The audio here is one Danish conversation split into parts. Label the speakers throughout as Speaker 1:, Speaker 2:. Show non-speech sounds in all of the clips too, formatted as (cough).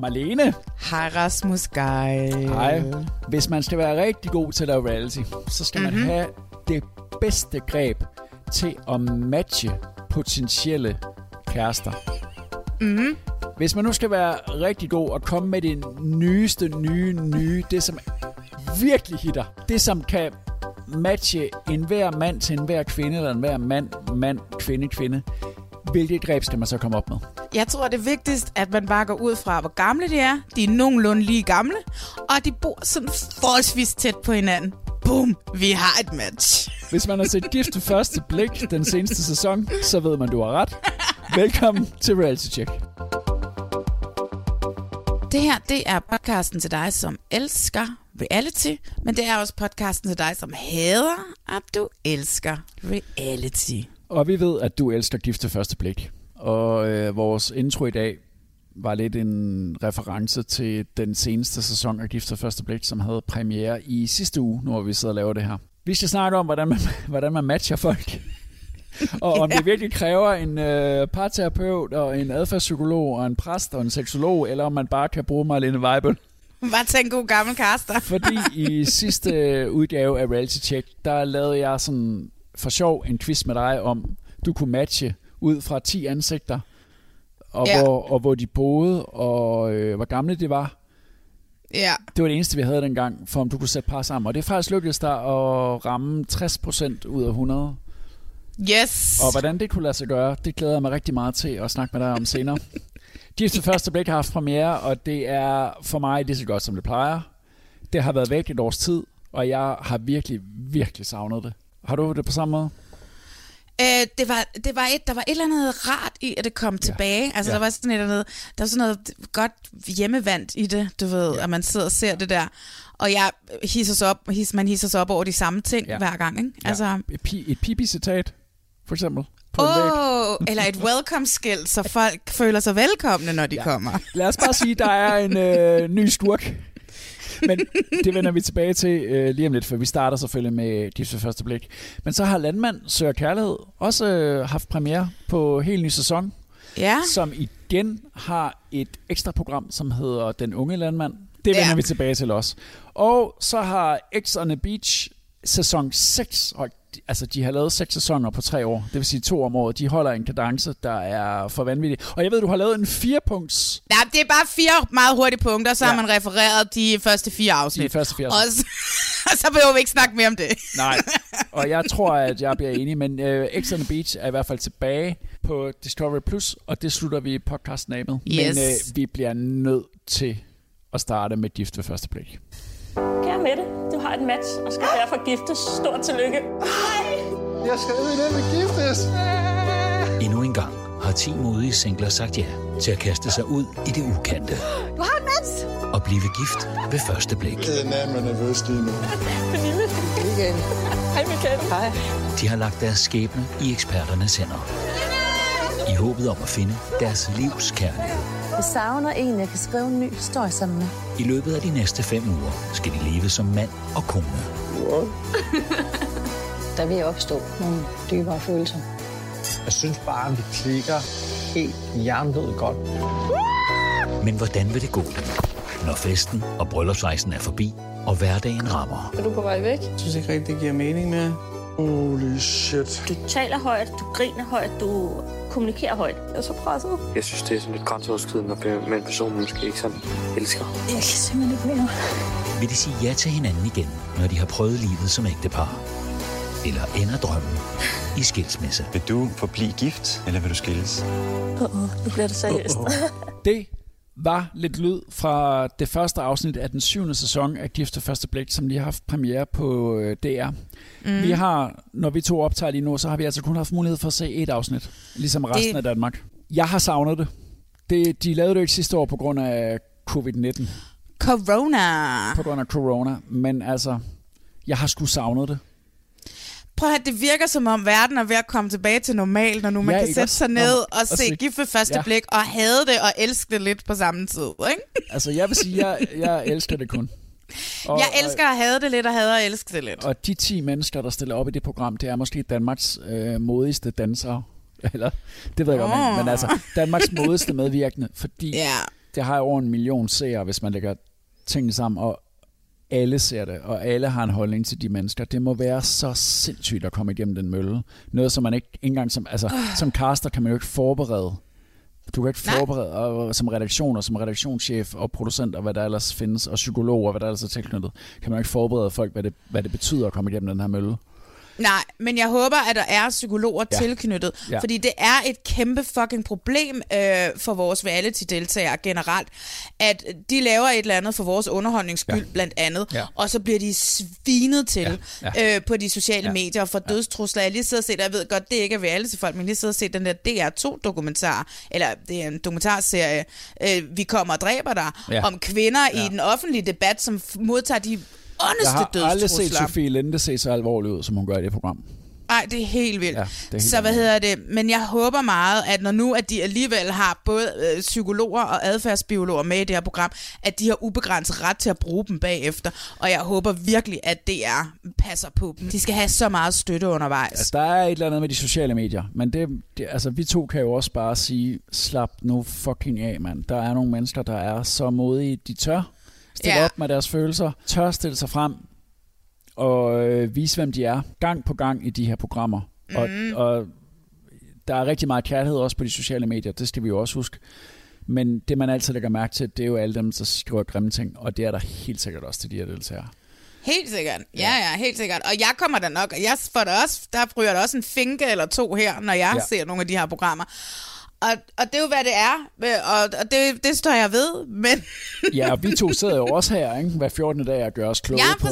Speaker 1: Marlene,
Speaker 2: Hej Rasmus Geil.
Speaker 1: hej. Hvis man skal være rigtig god til at reality, så skal mm-hmm. man have det bedste greb til at matche potentielle kærester.
Speaker 2: Mm-hmm.
Speaker 1: Hvis man nu skal være rigtig god og komme med det nyeste, nye, nye, det som virkelig hitter, det som kan matche enhver mand til enhver kvinde, eller enhver mand, mand, kvinde, kvinde, hvilket greb skal man så komme op med?
Speaker 2: Jeg tror, det er vigtigst, at man bare går ud fra, hvor gamle de er. De er nogenlunde lige gamle, og de bor sådan forholdsvis tæt på hinanden. Boom, vi har et match. (laughs)
Speaker 1: Hvis man har set Gift første blik den seneste sæson, så ved man, du har ret. Velkommen til Reality Check.
Speaker 2: Det her, det er podcasten til dig, som elsker reality, men det er også podcasten til dig, som hader, at du elsker reality.
Speaker 1: Og vi ved, at du elsker Gift ved første blik. Og øh, vores intro i dag var lidt en reference til den seneste sæson af Gift ved første blik, som havde premiere i sidste uge, nu hvor vi sidder og laver det her. Vi skal snakke om, hvordan man, (laughs) hvordan man matcher folk. (laughs) og om det virkelig kræver en øh, parterapeut og en adfærdspsykolog og en præst og en seksolog, eller om man bare kan bruge Marlene Weibel.
Speaker 2: Bare tag en god gammel kaster.
Speaker 1: Fordi i (laughs) sidste udgave af Reality Check, der lavede jeg sådan for sjov en quiz med dig om, du kunne matche ud fra 10 ansigter, og,
Speaker 2: Ja.
Speaker 1: hvor, og hvor de boede, og øh, hvor gamle de var.
Speaker 2: Ja,
Speaker 1: Det var det eneste, vi havde dengang, for om du kunne sætte par sammen. Og det er faktisk lykkedes dig at ramme 60% ud af 100.
Speaker 2: yes.
Speaker 1: Og hvordan det kunne lade sig gøre, det glæder jeg mig rigtig meget til at snakke med dig om senere. Gift til første blik har haft premiere, og det er for mig lige så godt, som det plejer. Det har været væk et års tid, og jeg har virkelig, virkelig savnet det. Har du det på samme måde?
Speaker 2: Øh, det var, det var et, der var et eller andet rart i, at det kom tilbage. Altså,
Speaker 1: Ja.
Speaker 2: der var sådan et eller andet, der var sådan noget godt hjemmevandt i det, du ved,
Speaker 1: Ja.
Speaker 2: at man sidder og ser det der. Og jeg hisser sig op, his, man hisser sig op over de samme ting
Speaker 1: Ja.
Speaker 2: ja. hver gang, ikke? Altså,
Speaker 1: Ja. Et, pi- et pipi-citat, for eksempel,
Speaker 2: oh, eller et welcome-skilt, så folk føler sig velkomne, når de
Speaker 1: Ja.
Speaker 2: ja. kommer.
Speaker 1: Lad os bare sige, der er en øh, ny skurk. Men det vender vi tilbage til øh, lige om lidt, for vi starter selvfølgelig med Gift ved første blik. Men så har Landmand Søger Kærlighed også øh, haft premiere på helt ny sæson,
Speaker 2: Ja,
Speaker 1: som igen har et ekstra program, som hedder Den Unge Landmand. Det vender
Speaker 2: Ja.
Speaker 1: vi tilbage til også. Og så har X on the Beach sæson 6, og altså de har lavet seks sæsoner på tre år, det vil sige to om året. De holder en kadence, der er for vanvittig. Og jeg ved, du har lavet en firepunkts
Speaker 2: Nej, det er bare fire meget hurtige punkter, så ja. Har man refereret de første fire afsnit.
Speaker 1: de første fire.
Speaker 2: Og så, (laughs) og så behøver vi ikke snakke mere om det.
Speaker 1: Nej, og jeg (laughs) tror, at jeg bliver enig, men øh, X on the Beach er i hvert fald tilbage på Discovery Plus, og det slutter vi podcasten af med.
Speaker 2: Yes.
Speaker 1: Men øh, vi bliver nødt til at starte med Gift ved første blik.
Speaker 3: Kære Mette, du har et match og skal derfor giftes. Stort tillykke.
Speaker 4: Jeg skal ud i den med giftes.
Speaker 5: Endnu en gang har 10 modige singler sagt ja til at kaste sig ud i det ukendte.
Speaker 3: Du har et match!
Speaker 5: Og blive gift ved første blik.
Speaker 4: Den er med nervøs lige nu.
Speaker 3: Pernille. Igen. Hej Michael. Hej.
Speaker 5: De har lagt deres skæbne i eksperternes hænder. I håbet om at finde deres livs kærlighed.
Speaker 6: Jeg savner en, jeg kan skrive en ny historie sammen med.
Speaker 5: I løbet af de næste fem uger skal de leve som mand og kone.
Speaker 6: Der vil opstå nogle dybere følelser.
Speaker 7: Jeg synes bare, at vi klikker helt jerndød godt.
Speaker 5: Men hvordan vil det gå dem, når festen og bryllupsrejsen er forbi, og hverdagen rammer?
Speaker 3: Er du på vej væk?
Speaker 7: Jeg synes ikke rigtig, det giver mening mere.
Speaker 4: Holy shit.
Speaker 3: Du taler højt, du griner højt, du kommunikerer højt. Jeg er så presset.
Speaker 8: Jeg synes, det er sådan lidt grænseoverskridende at være med en person, man måske ikke sådan elsker.
Speaker 6: Jeg kan simpelthen ikke mere.
Speaker 5: Vil de sige ja til hinanden igen, når de har prøvet livet som ægtepar? Eller ender drømmen i skilsmisse?
Speaker 8: Vil du forblive gift, eller vil du skilles?
Speaker 3: Uh-uh, nu bliver det seriøst.
Speaker 1: Det var lidt lyd fra det første afsnit af den syvende sæson af Gift og Første Blik, som lige har haft premiere på øh, DR. Mm. Vi har, når vi to optager lige nu, så har vi altså kun haft mulighed for at se et afsnit, ligesom resten det... af Danmark. Jeg har savnet det. det. De lavede det ikke sidste år på grund af covid-19.
Speaker 2: Corona.
Speaker 1: På grund af corona. Men altså, jeg har sgu savnet det.
Speaker 2: Prøv at det virker som om verden er ved at komme tilbage til normal, når nu man
Speaker 1: Ja,
Speaker 2: kan sætte
Speaker 1: også?
Speaker 2: sig ned og
Speaker 1: og
Speaker 2: se gift ved første
Speaker 1: Ja.
Speaker 2: blik, og hade det og elske det lidt på samme tid. Ikke? (laughs)
Speaker 1: Altså, jeg vil sige, jeg, jeg elsker det kun. Og,
Speaker 2: Jeg elsker at have det lidt, og hader at elske det lidt.
Speaker 1: Og, de 10 mennesker, der stiller op i det program, det er måske Danmarks øh, modigste dansere. (laughs) Eller, det ved jeg godt, men, men altså, Danmarks modigste medvirkende, fordi
Speaker 2: Ja.
Speaker 1: det har over en million seere, hvis man lægger tingene sammen, og alle ser det, og alle har en holdning til de mennesker. Det må være så sindssygt at komme igennem den mølle. Noget, som man ikke engang som, altså, som caster kan man jo ikke forberede. Du kan ikke
Speaker 2: Nej.
Speaker 1: forberede, og som redaktion og som redaktionschef og producent og hvad der ellers findes, og psykolog og hvad der ellers er tilknyttet, kan man jo ikke forberede folk, hvad det, hvad det betyder at komme igennem den her mølle.
Speaker 2: Nej, men jeg håber, at der er psykologer
Speaker 1: Ja.
Speaker 2: ja. tilknyttet,
Speaker 1: Ja.
Speaker 2: ja. fordi det er et kæmpe fucking problem øh, for vores reality-deltagere generelt, at de laver et eller andet for vores underholdningsskyld,
Speaker 1: Ja.
Speaker 2: ja. blandt andet,
Speaker 1: Ja.
Speaker 2: ja. og så bliver de svinet til
Speaker 1: Ja.
Speaker 2: ja. Øh, på de sociale
Speaker 1: Ja.
Speaker 2: ja. medier og for dødstrusler. Jeg lige siddet og set, jeg ved godt, det ikke er reality-folk, men lige siddet og set den der DR2-dokumentar, eller det er en dokumentarserie, øh, Vi kommer og dræber dig,
Speaker 1: Ja.
Speaker 2: ja. om kvinder
Speaker 1: Ja.
Speaker 2: ja. i den offentlige debat, som modtager de
Speaker 1: Jeg har aldrig set. Sofie Linde se så alvorlig ud, som hun gør i det program.
Speaker 2: Nej, det er helt vildt.
Speaker 1: Ja, det er helt
Speaker 2: så hvad hedder det? Men jeg håber meget, at når nu at de alligevel har både øh, psykologer og adfærdsbiologer med i det her program, at de har ubegrænset ret til at bruge dem bagefter. Og jeg håber virkelig, at DR passer på dem. De skal have så meget støtte undervejs.
Speaker 1: Altså, der er et eller andet med de sociale medier, men det, det, altså, vi to kan jo også bare sige, slap nu fucking af, mand. Der er nogle mennesker, der er så modige, de tør stille
Speaker 2: Ja.
Speaker 1: op med deres følelser, tør stille sig frem og øh, vise, hvem de er, gang på gang i de her programmer. Mm. Og, og der er rigtig meget kærlighed også på de sociale medier, det skal vi jo også huske. Men det, man altid lægger mærke til, det er jo alle dem, der skriver grimme ting, og det er der helt sikkert også til de her deltagere.
Speaker 2: Helt sikkert. Ja, ja, helt sikkert. Og jeg kommer da nok, og jeg får da også, der ryger der også en finke eller to her, når jeg
Speaker 1: Ja.
Speaker 2: ja. ser nogle af de her programmer. Og, og det er jo, hvad det er, og, og det, det står jeg ved, men
Speaker 1: Ja, og vi to sidder jo også her ikke? hver 14. dag og gør os kloge
Speaker 2: Ja,
Speaker 1: på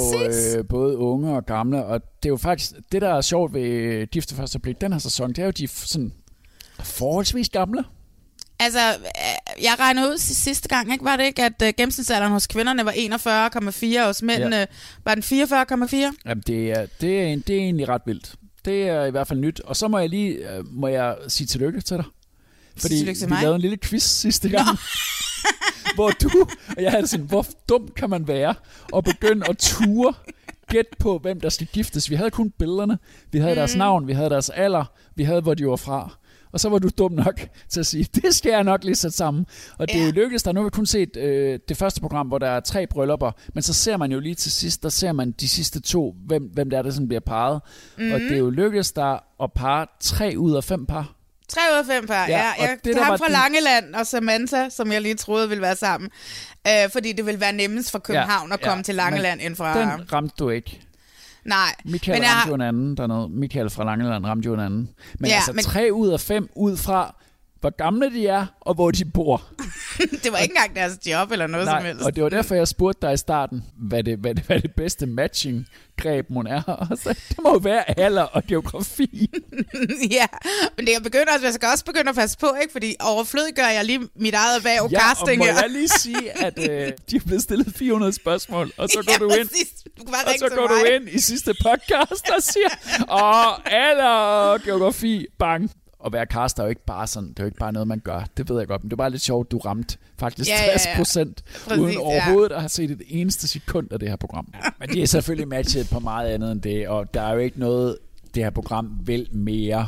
Speaker 1: øh, både unge og gamle. Og det er jo faktisk, det der er sjovt ved Gifte Første Blik den her sæson, det er jo de sådan forholdsvis gamle.
Speaker 2: Altså, øh, jeg regnede ud si- sidste gang, ikke? var det ikke, at uh, gennemsnitsalderen hos kvinderne var 41,4, og hos mændene
Speaker 1: Ja.
Speaker 2: ja. var den 44,4?
Speaker 1: Jamen, det er, det, er, det er egentlig ret vildt. Det er i hvert fald nyt. Og så må jeg lige øh, må jeg sige tillykke til dig. Fordi vi
Speaker 2: mig.
Speaker 1: lavede en lille quiz sidste gang. (laughs) hvor du og jeg havde sådan, hvor dum kan man være og begynde at ture gæt på, hvem der skal giftes. Vi havde kun billederne, vi havde mm. deres navn, vi havde deres alder, vi havde, hvor de var fra. Og så var du dum nok til at sige, det skal jeg nok lige sætte sammen. Og det er jo lykkedes dig. Nu har vi kun set øh, det første program, hvor der er tre bryllupper, men så ser man jo lige til sidst, der ser man de sidste to, hvem, hvem der er, der sådan bliver parret. Mm. Og det er jo lykkedes dig at parre tre ud af fem par.
Speaker 2: 3 ud af 5 par,
Speaker 1: Ja,
Speaker 2: ja. jeg,
Speaker 1: det,
Speaker 2: ham fra
Speaker 1: din-
Speaker 2: Langeland og Samantha, som jeg lige troede ville være sammen. Øh, fordi det ville være nemmest for København ja, at komme ja, til Langeland end fra...
Speaker 1: Den ramte du ikke.
Speaker 2: Nej,
Speaker 1: Michael
Speaker 2: men jeg
Speaker 1: ramte
Speaker 2: har,
Speaker 1: jo en anden dernede. Michael fra Langeland ramte jo en anden. Men
Speaker 2: Ja,
Speaker 1: altså
Speaker 2: men-
Speaker 1: tre ud af fem ud fra, hvor gamle de er, og hvor de bor. (laughs)
Speaker 2: det var ikke engang deres job eller noget som
Speaker 1: Nej,
Speaker 2: helst.
Speaker 1: og det var derfor, jeg spurgte dig i starten, hvad det, hvad det, hvad det bedste matching-greb mon er. (laughs) Og så, det må jo være alder og geografi. (laughs)
Speaker 2: ja, men det jeg begynder også, jeg skal også begynde at passe på, ikke? Fordi overflødiggør jeg lige mit eget erhverv
Speaker 1: ja,
Speaker 2: casting
Speaker 1: og må jeg lige sige, at øh, de er blevet stillet 400 spørgsmål, og så går
Speaker 2: ja,
Speaker 1: du ind,
Speaker 2: præcis. Du
Speaker 1: og så går du ind i sidste podcast og siger, åh, alder og geografi, bang. At være caster er jo ikke bare sådan, det er jo ikke bare noget, man gør. Det ved jeg godt, men det var bare lidt sjovt, du ramte faktisk
Speaker 2: Ja, ja, ja.
Speaker 1: 60 procent,
Speaker 2: Præcis,
Speaker 1: uden
Speaker 2: ja.
Speaker 1: overhovedet at have set et eneste sekund af det her program. Men det er selvfølgelig matchet på meget andet end det, og der er jo ikke noget, det her program vil mere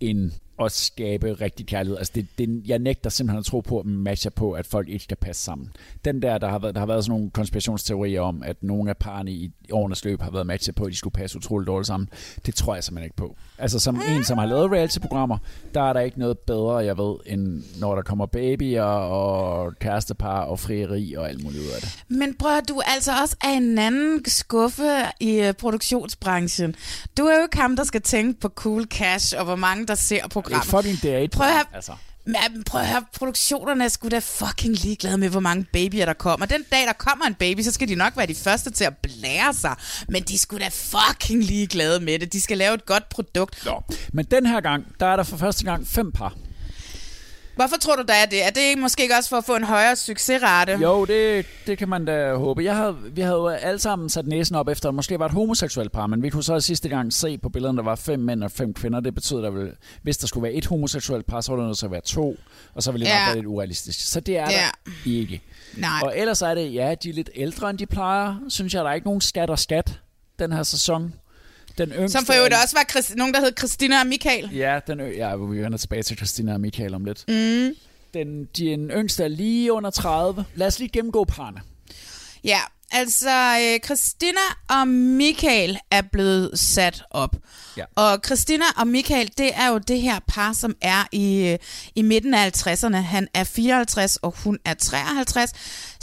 Speaker 1: end at skabe rigtig kærlighed. Altså det, det, jeg nægter simpelthen at tro på, at matcher på, at folk ikke skal passe sammen. Den der, der har været, der har været sådan nogle konspirationsteorier om, at nogle af parerne i årenes løb har været matchet på, at de skulle passe utroligt dårligt sammen. Det tror jeg simpelthen ikke på. Altså som en, som har lavet reality-programmer, der er der ikke noget bedre, jeg ved, end når der kommer babyer og kærestepar og frieri og alt muligt ud af det.
Speaker 2: Men prøv du er altså også af en anden skuffe i øh, produktionsbranchen. Du er jo ikke ham, der skal tænke på cool cash og hvor mange, der ser
Speaker 1: det er
Speaker 2: programmet.
Speaker 1: fucking date.
Speaker 2: Prøv at høre,
Speaker 1: Altså.
Speaker 2: Men prøv at høre, produktionerne er sgu da fucking ligeglade med, hvor mange babyer der kommer. Den dag, der kommer en baby, så skal de nok være de første til at blære sig. Men de er sgu da fucking ligeglade med det. De skal lave et godt produkt.
Speaker 1: Nå. Men den her gang, der er der for første gang fem par.
Speaker 2: Hvorfor tror du, der er det? Er det ikke måske ikke også for at få en højere succesrate?
Speaker 1: Jo, det, det kan man da håbe. Jeg havde, vi havde jo alle sammen sat næsen op efter, at måske var et homoseksuelt par, men vi kunne så sidste gang se på billederne, der var fem mænd og fem kvinder. Det betyder, at der, hvis der skulle være et homoseksuelt par, så var der nødt til at være to, og så ville det
Speaker 2: Ja.
Speaker 1: nok være lidt urealistisk. Så det er
Speaker 2: Ja.
Speaker 1: der ikke.
Speaker 2: Nej.
Speaker 1: Og ellers er det, ja, de er lidt ældre, end de plejer. Synes jeg, der er ikke nogen skat og skat den her sæson. Den yngste
Speaker 2: Som for øvrigt også var Christ- nogen, der hed Christina og Michael.
Speaker 1: Ja, den, ø- ja, vi vender tilbage til Christina og Michael om lidt.
Speaker 2: Mm.
Speaker 1: Den, den yngste er lige under 30. Lad os lige gennemgå parne.
Speaker 2: Ja, altså øh, Christina og Michael er blevet sat op.
Speaker 1: Ja.
Speaker 2: Og Christina og Michael, det er jo det her par, som er i, øh, i midten af 50'erne. Han er 54, og hun er 53.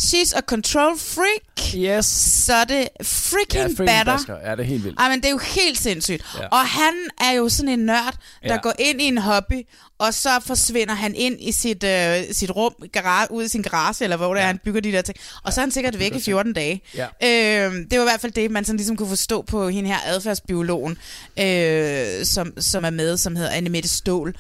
Speaker 2: She's a control freak.
Speaker 1: Yes.
Speaker 2: Så er det freaking
Speaker 1: ja,
Speaker 2: batter.
Speaker 1: basker. Ja, det er helt vildt.
Speaker 2: Ej, men det er jo helt sindssygt.
Speaker 1: Ja.
Speaker 2: Ja. Og han er jo sådan en nørd, der
Speaker 1: Ja.
Speaker 2: ja. går ind i en hobby, og så forsvinder han ind i sit, øh, sit rum, garage, ud i sin garage, eller hvor det er, han bygger de der ting. Og så er han sikkert væk i 14 dage.
Speaker 1: Ja.
Speaker 2: Øh, det var i hvert fald det, man sådan ligesom kunne forstå på hende her adfærdsbiologen, øh, som, som er med, som hedder Annemette Stål.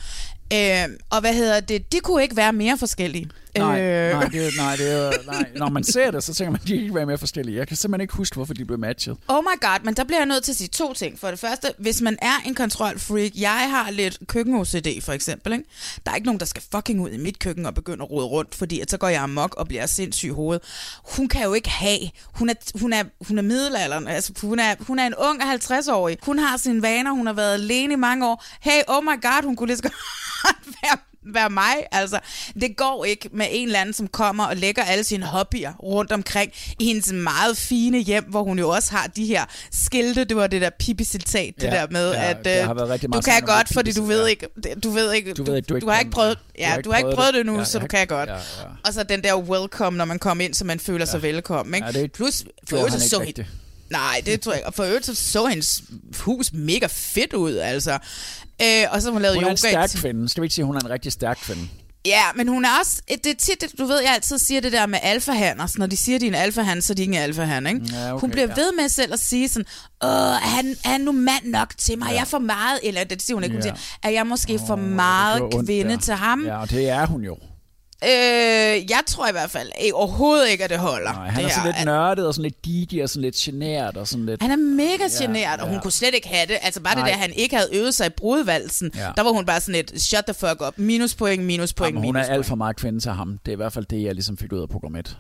Speaker 2: Øh, og hvad hedder det? De kunne ikke være mere forskellige.
Speaker 1: Nej,
Speaker 2: Øh,
Speaker 1: nej, det, er- nej, det nej, når man ser det, så tænker man, at de ikke være mere forskellige. Jeg kan simpelthen ikke huske, hvorfor de blev matchet.
Speaker 2: Oh my god, men der bliver jeg nødt til at sige to ting. For det første, hvis man er en kontrolfreak, jeg har lidt køkken-OCD for eksempel, ikke? der er ikke nogen, der skal fucking ud i mit køkken og begynde at rode rundt, fordi at så går jeg amok og bliver sindssyg i hovedet. Hun kan jo ikke have, hun er, hun er, hun er middelalderen, altså hun er, hun er en ung 50-årig, hun har sine vaner, hun har været alene i mange år. Hey, oh my god, hun kunne lige så godt (laughs) være være mig. Altså, det går ikke med en eller anden, som kommer og lægger alle sine hobbyer rundt omkring i hendes meget fine hjem, hvor hun jo også har de her skilte. Det var det der pipi-citat, det
Speaker 1: Ja,
Speaker 2: der med,
Speaker 1: ja,
Speaker 2: at øh, du kan godt,
Speaker 1: det
Speaker 2: fordi du ved
Speaker 1: ja.
Speaker 2: ikke, du ved ikke,
Speaker 1: Du ved ikke, du ikke
Speaker 2: du har ikke prøvet, ja, du har ikke prøvet det nu,
Speaker 1: Ja,
Speaker 2: så du kan godt.
Speaker 1: Ja, ja.
Speaker 2: Og så den der welcome, når man kommer ind, så man føler sig velkommen. Ikke?
Speaker 1: Ja, det
Speaker 2: Plus, for så så Nej, det tror jeg ikke. Og for øvrigt så, så hendes hus mega fedt ud, altså. Øh, og så har hun lavet
Speaker 1: Hun er
Speaker 2: yoga.
Speaker 1: en stærk kvinde. Skal vi ikke sige, at hun er en rigtig stærk kvinde?
Speaker 2: Ja, men hun er også... Det er tit, du ved, jeg altid siger det der med alfahander. Når de siger, at de er en alfahan, så er de ikke en alfahan, ikke?
Speaker 1: Ja, okay,
Speaker 2: hun bliver
Speaker 1: ja.
Speaker 2: ved med selv at sige sådan, Åh, er han, er han nu mand nok til mig? Ja.
Speaker 1: Ja.
Speaker 2: Jeg er for meget... Eller det siger hun ikke, hun
Speaker 1: Ja.
Speaker 2: siger, er jeg måske oh, for meget
Speaker 1: gjorde ondt,
Speaker 2: kvinde
Speaker 1: ja.
Speaker 2: til ham?
Speaker 1: Ja, og det er hun jo.
Speaker 2: Øh, jeg tror i hvert fald eh, overhovedet ikke, at det holder.
Speaker 1: Nej, han
Speaker 2: det
Speaker 1: er sådan
Speaker 2: her.
Speaker 1: lidt nørdet og sådan lidt geeky og sådan lidt genert og sådan lidt...
Speaker 2: Han er mega
Speaker 1: Ja,
Speaker 2: generet, og hun
Speaker 1: ja.
Speaker 2: kunne slet ikke have det. Altså bare
Speaker 1: Nej.
Speaker 2: det der, han ikke havde øvet sig i brudvalsen,
Speaker 1: Ja.
Speaker 2: der var hun bare sådan et, shut the fuck up, minuspoint, minuspoint,
Speaker 1: Jamen, hun er
Speaker 2: minuspoint.
Speaker 1: alt for meget kvinde til ham. Det er i hvert fald det, jeg ligesom fik ud af program 1.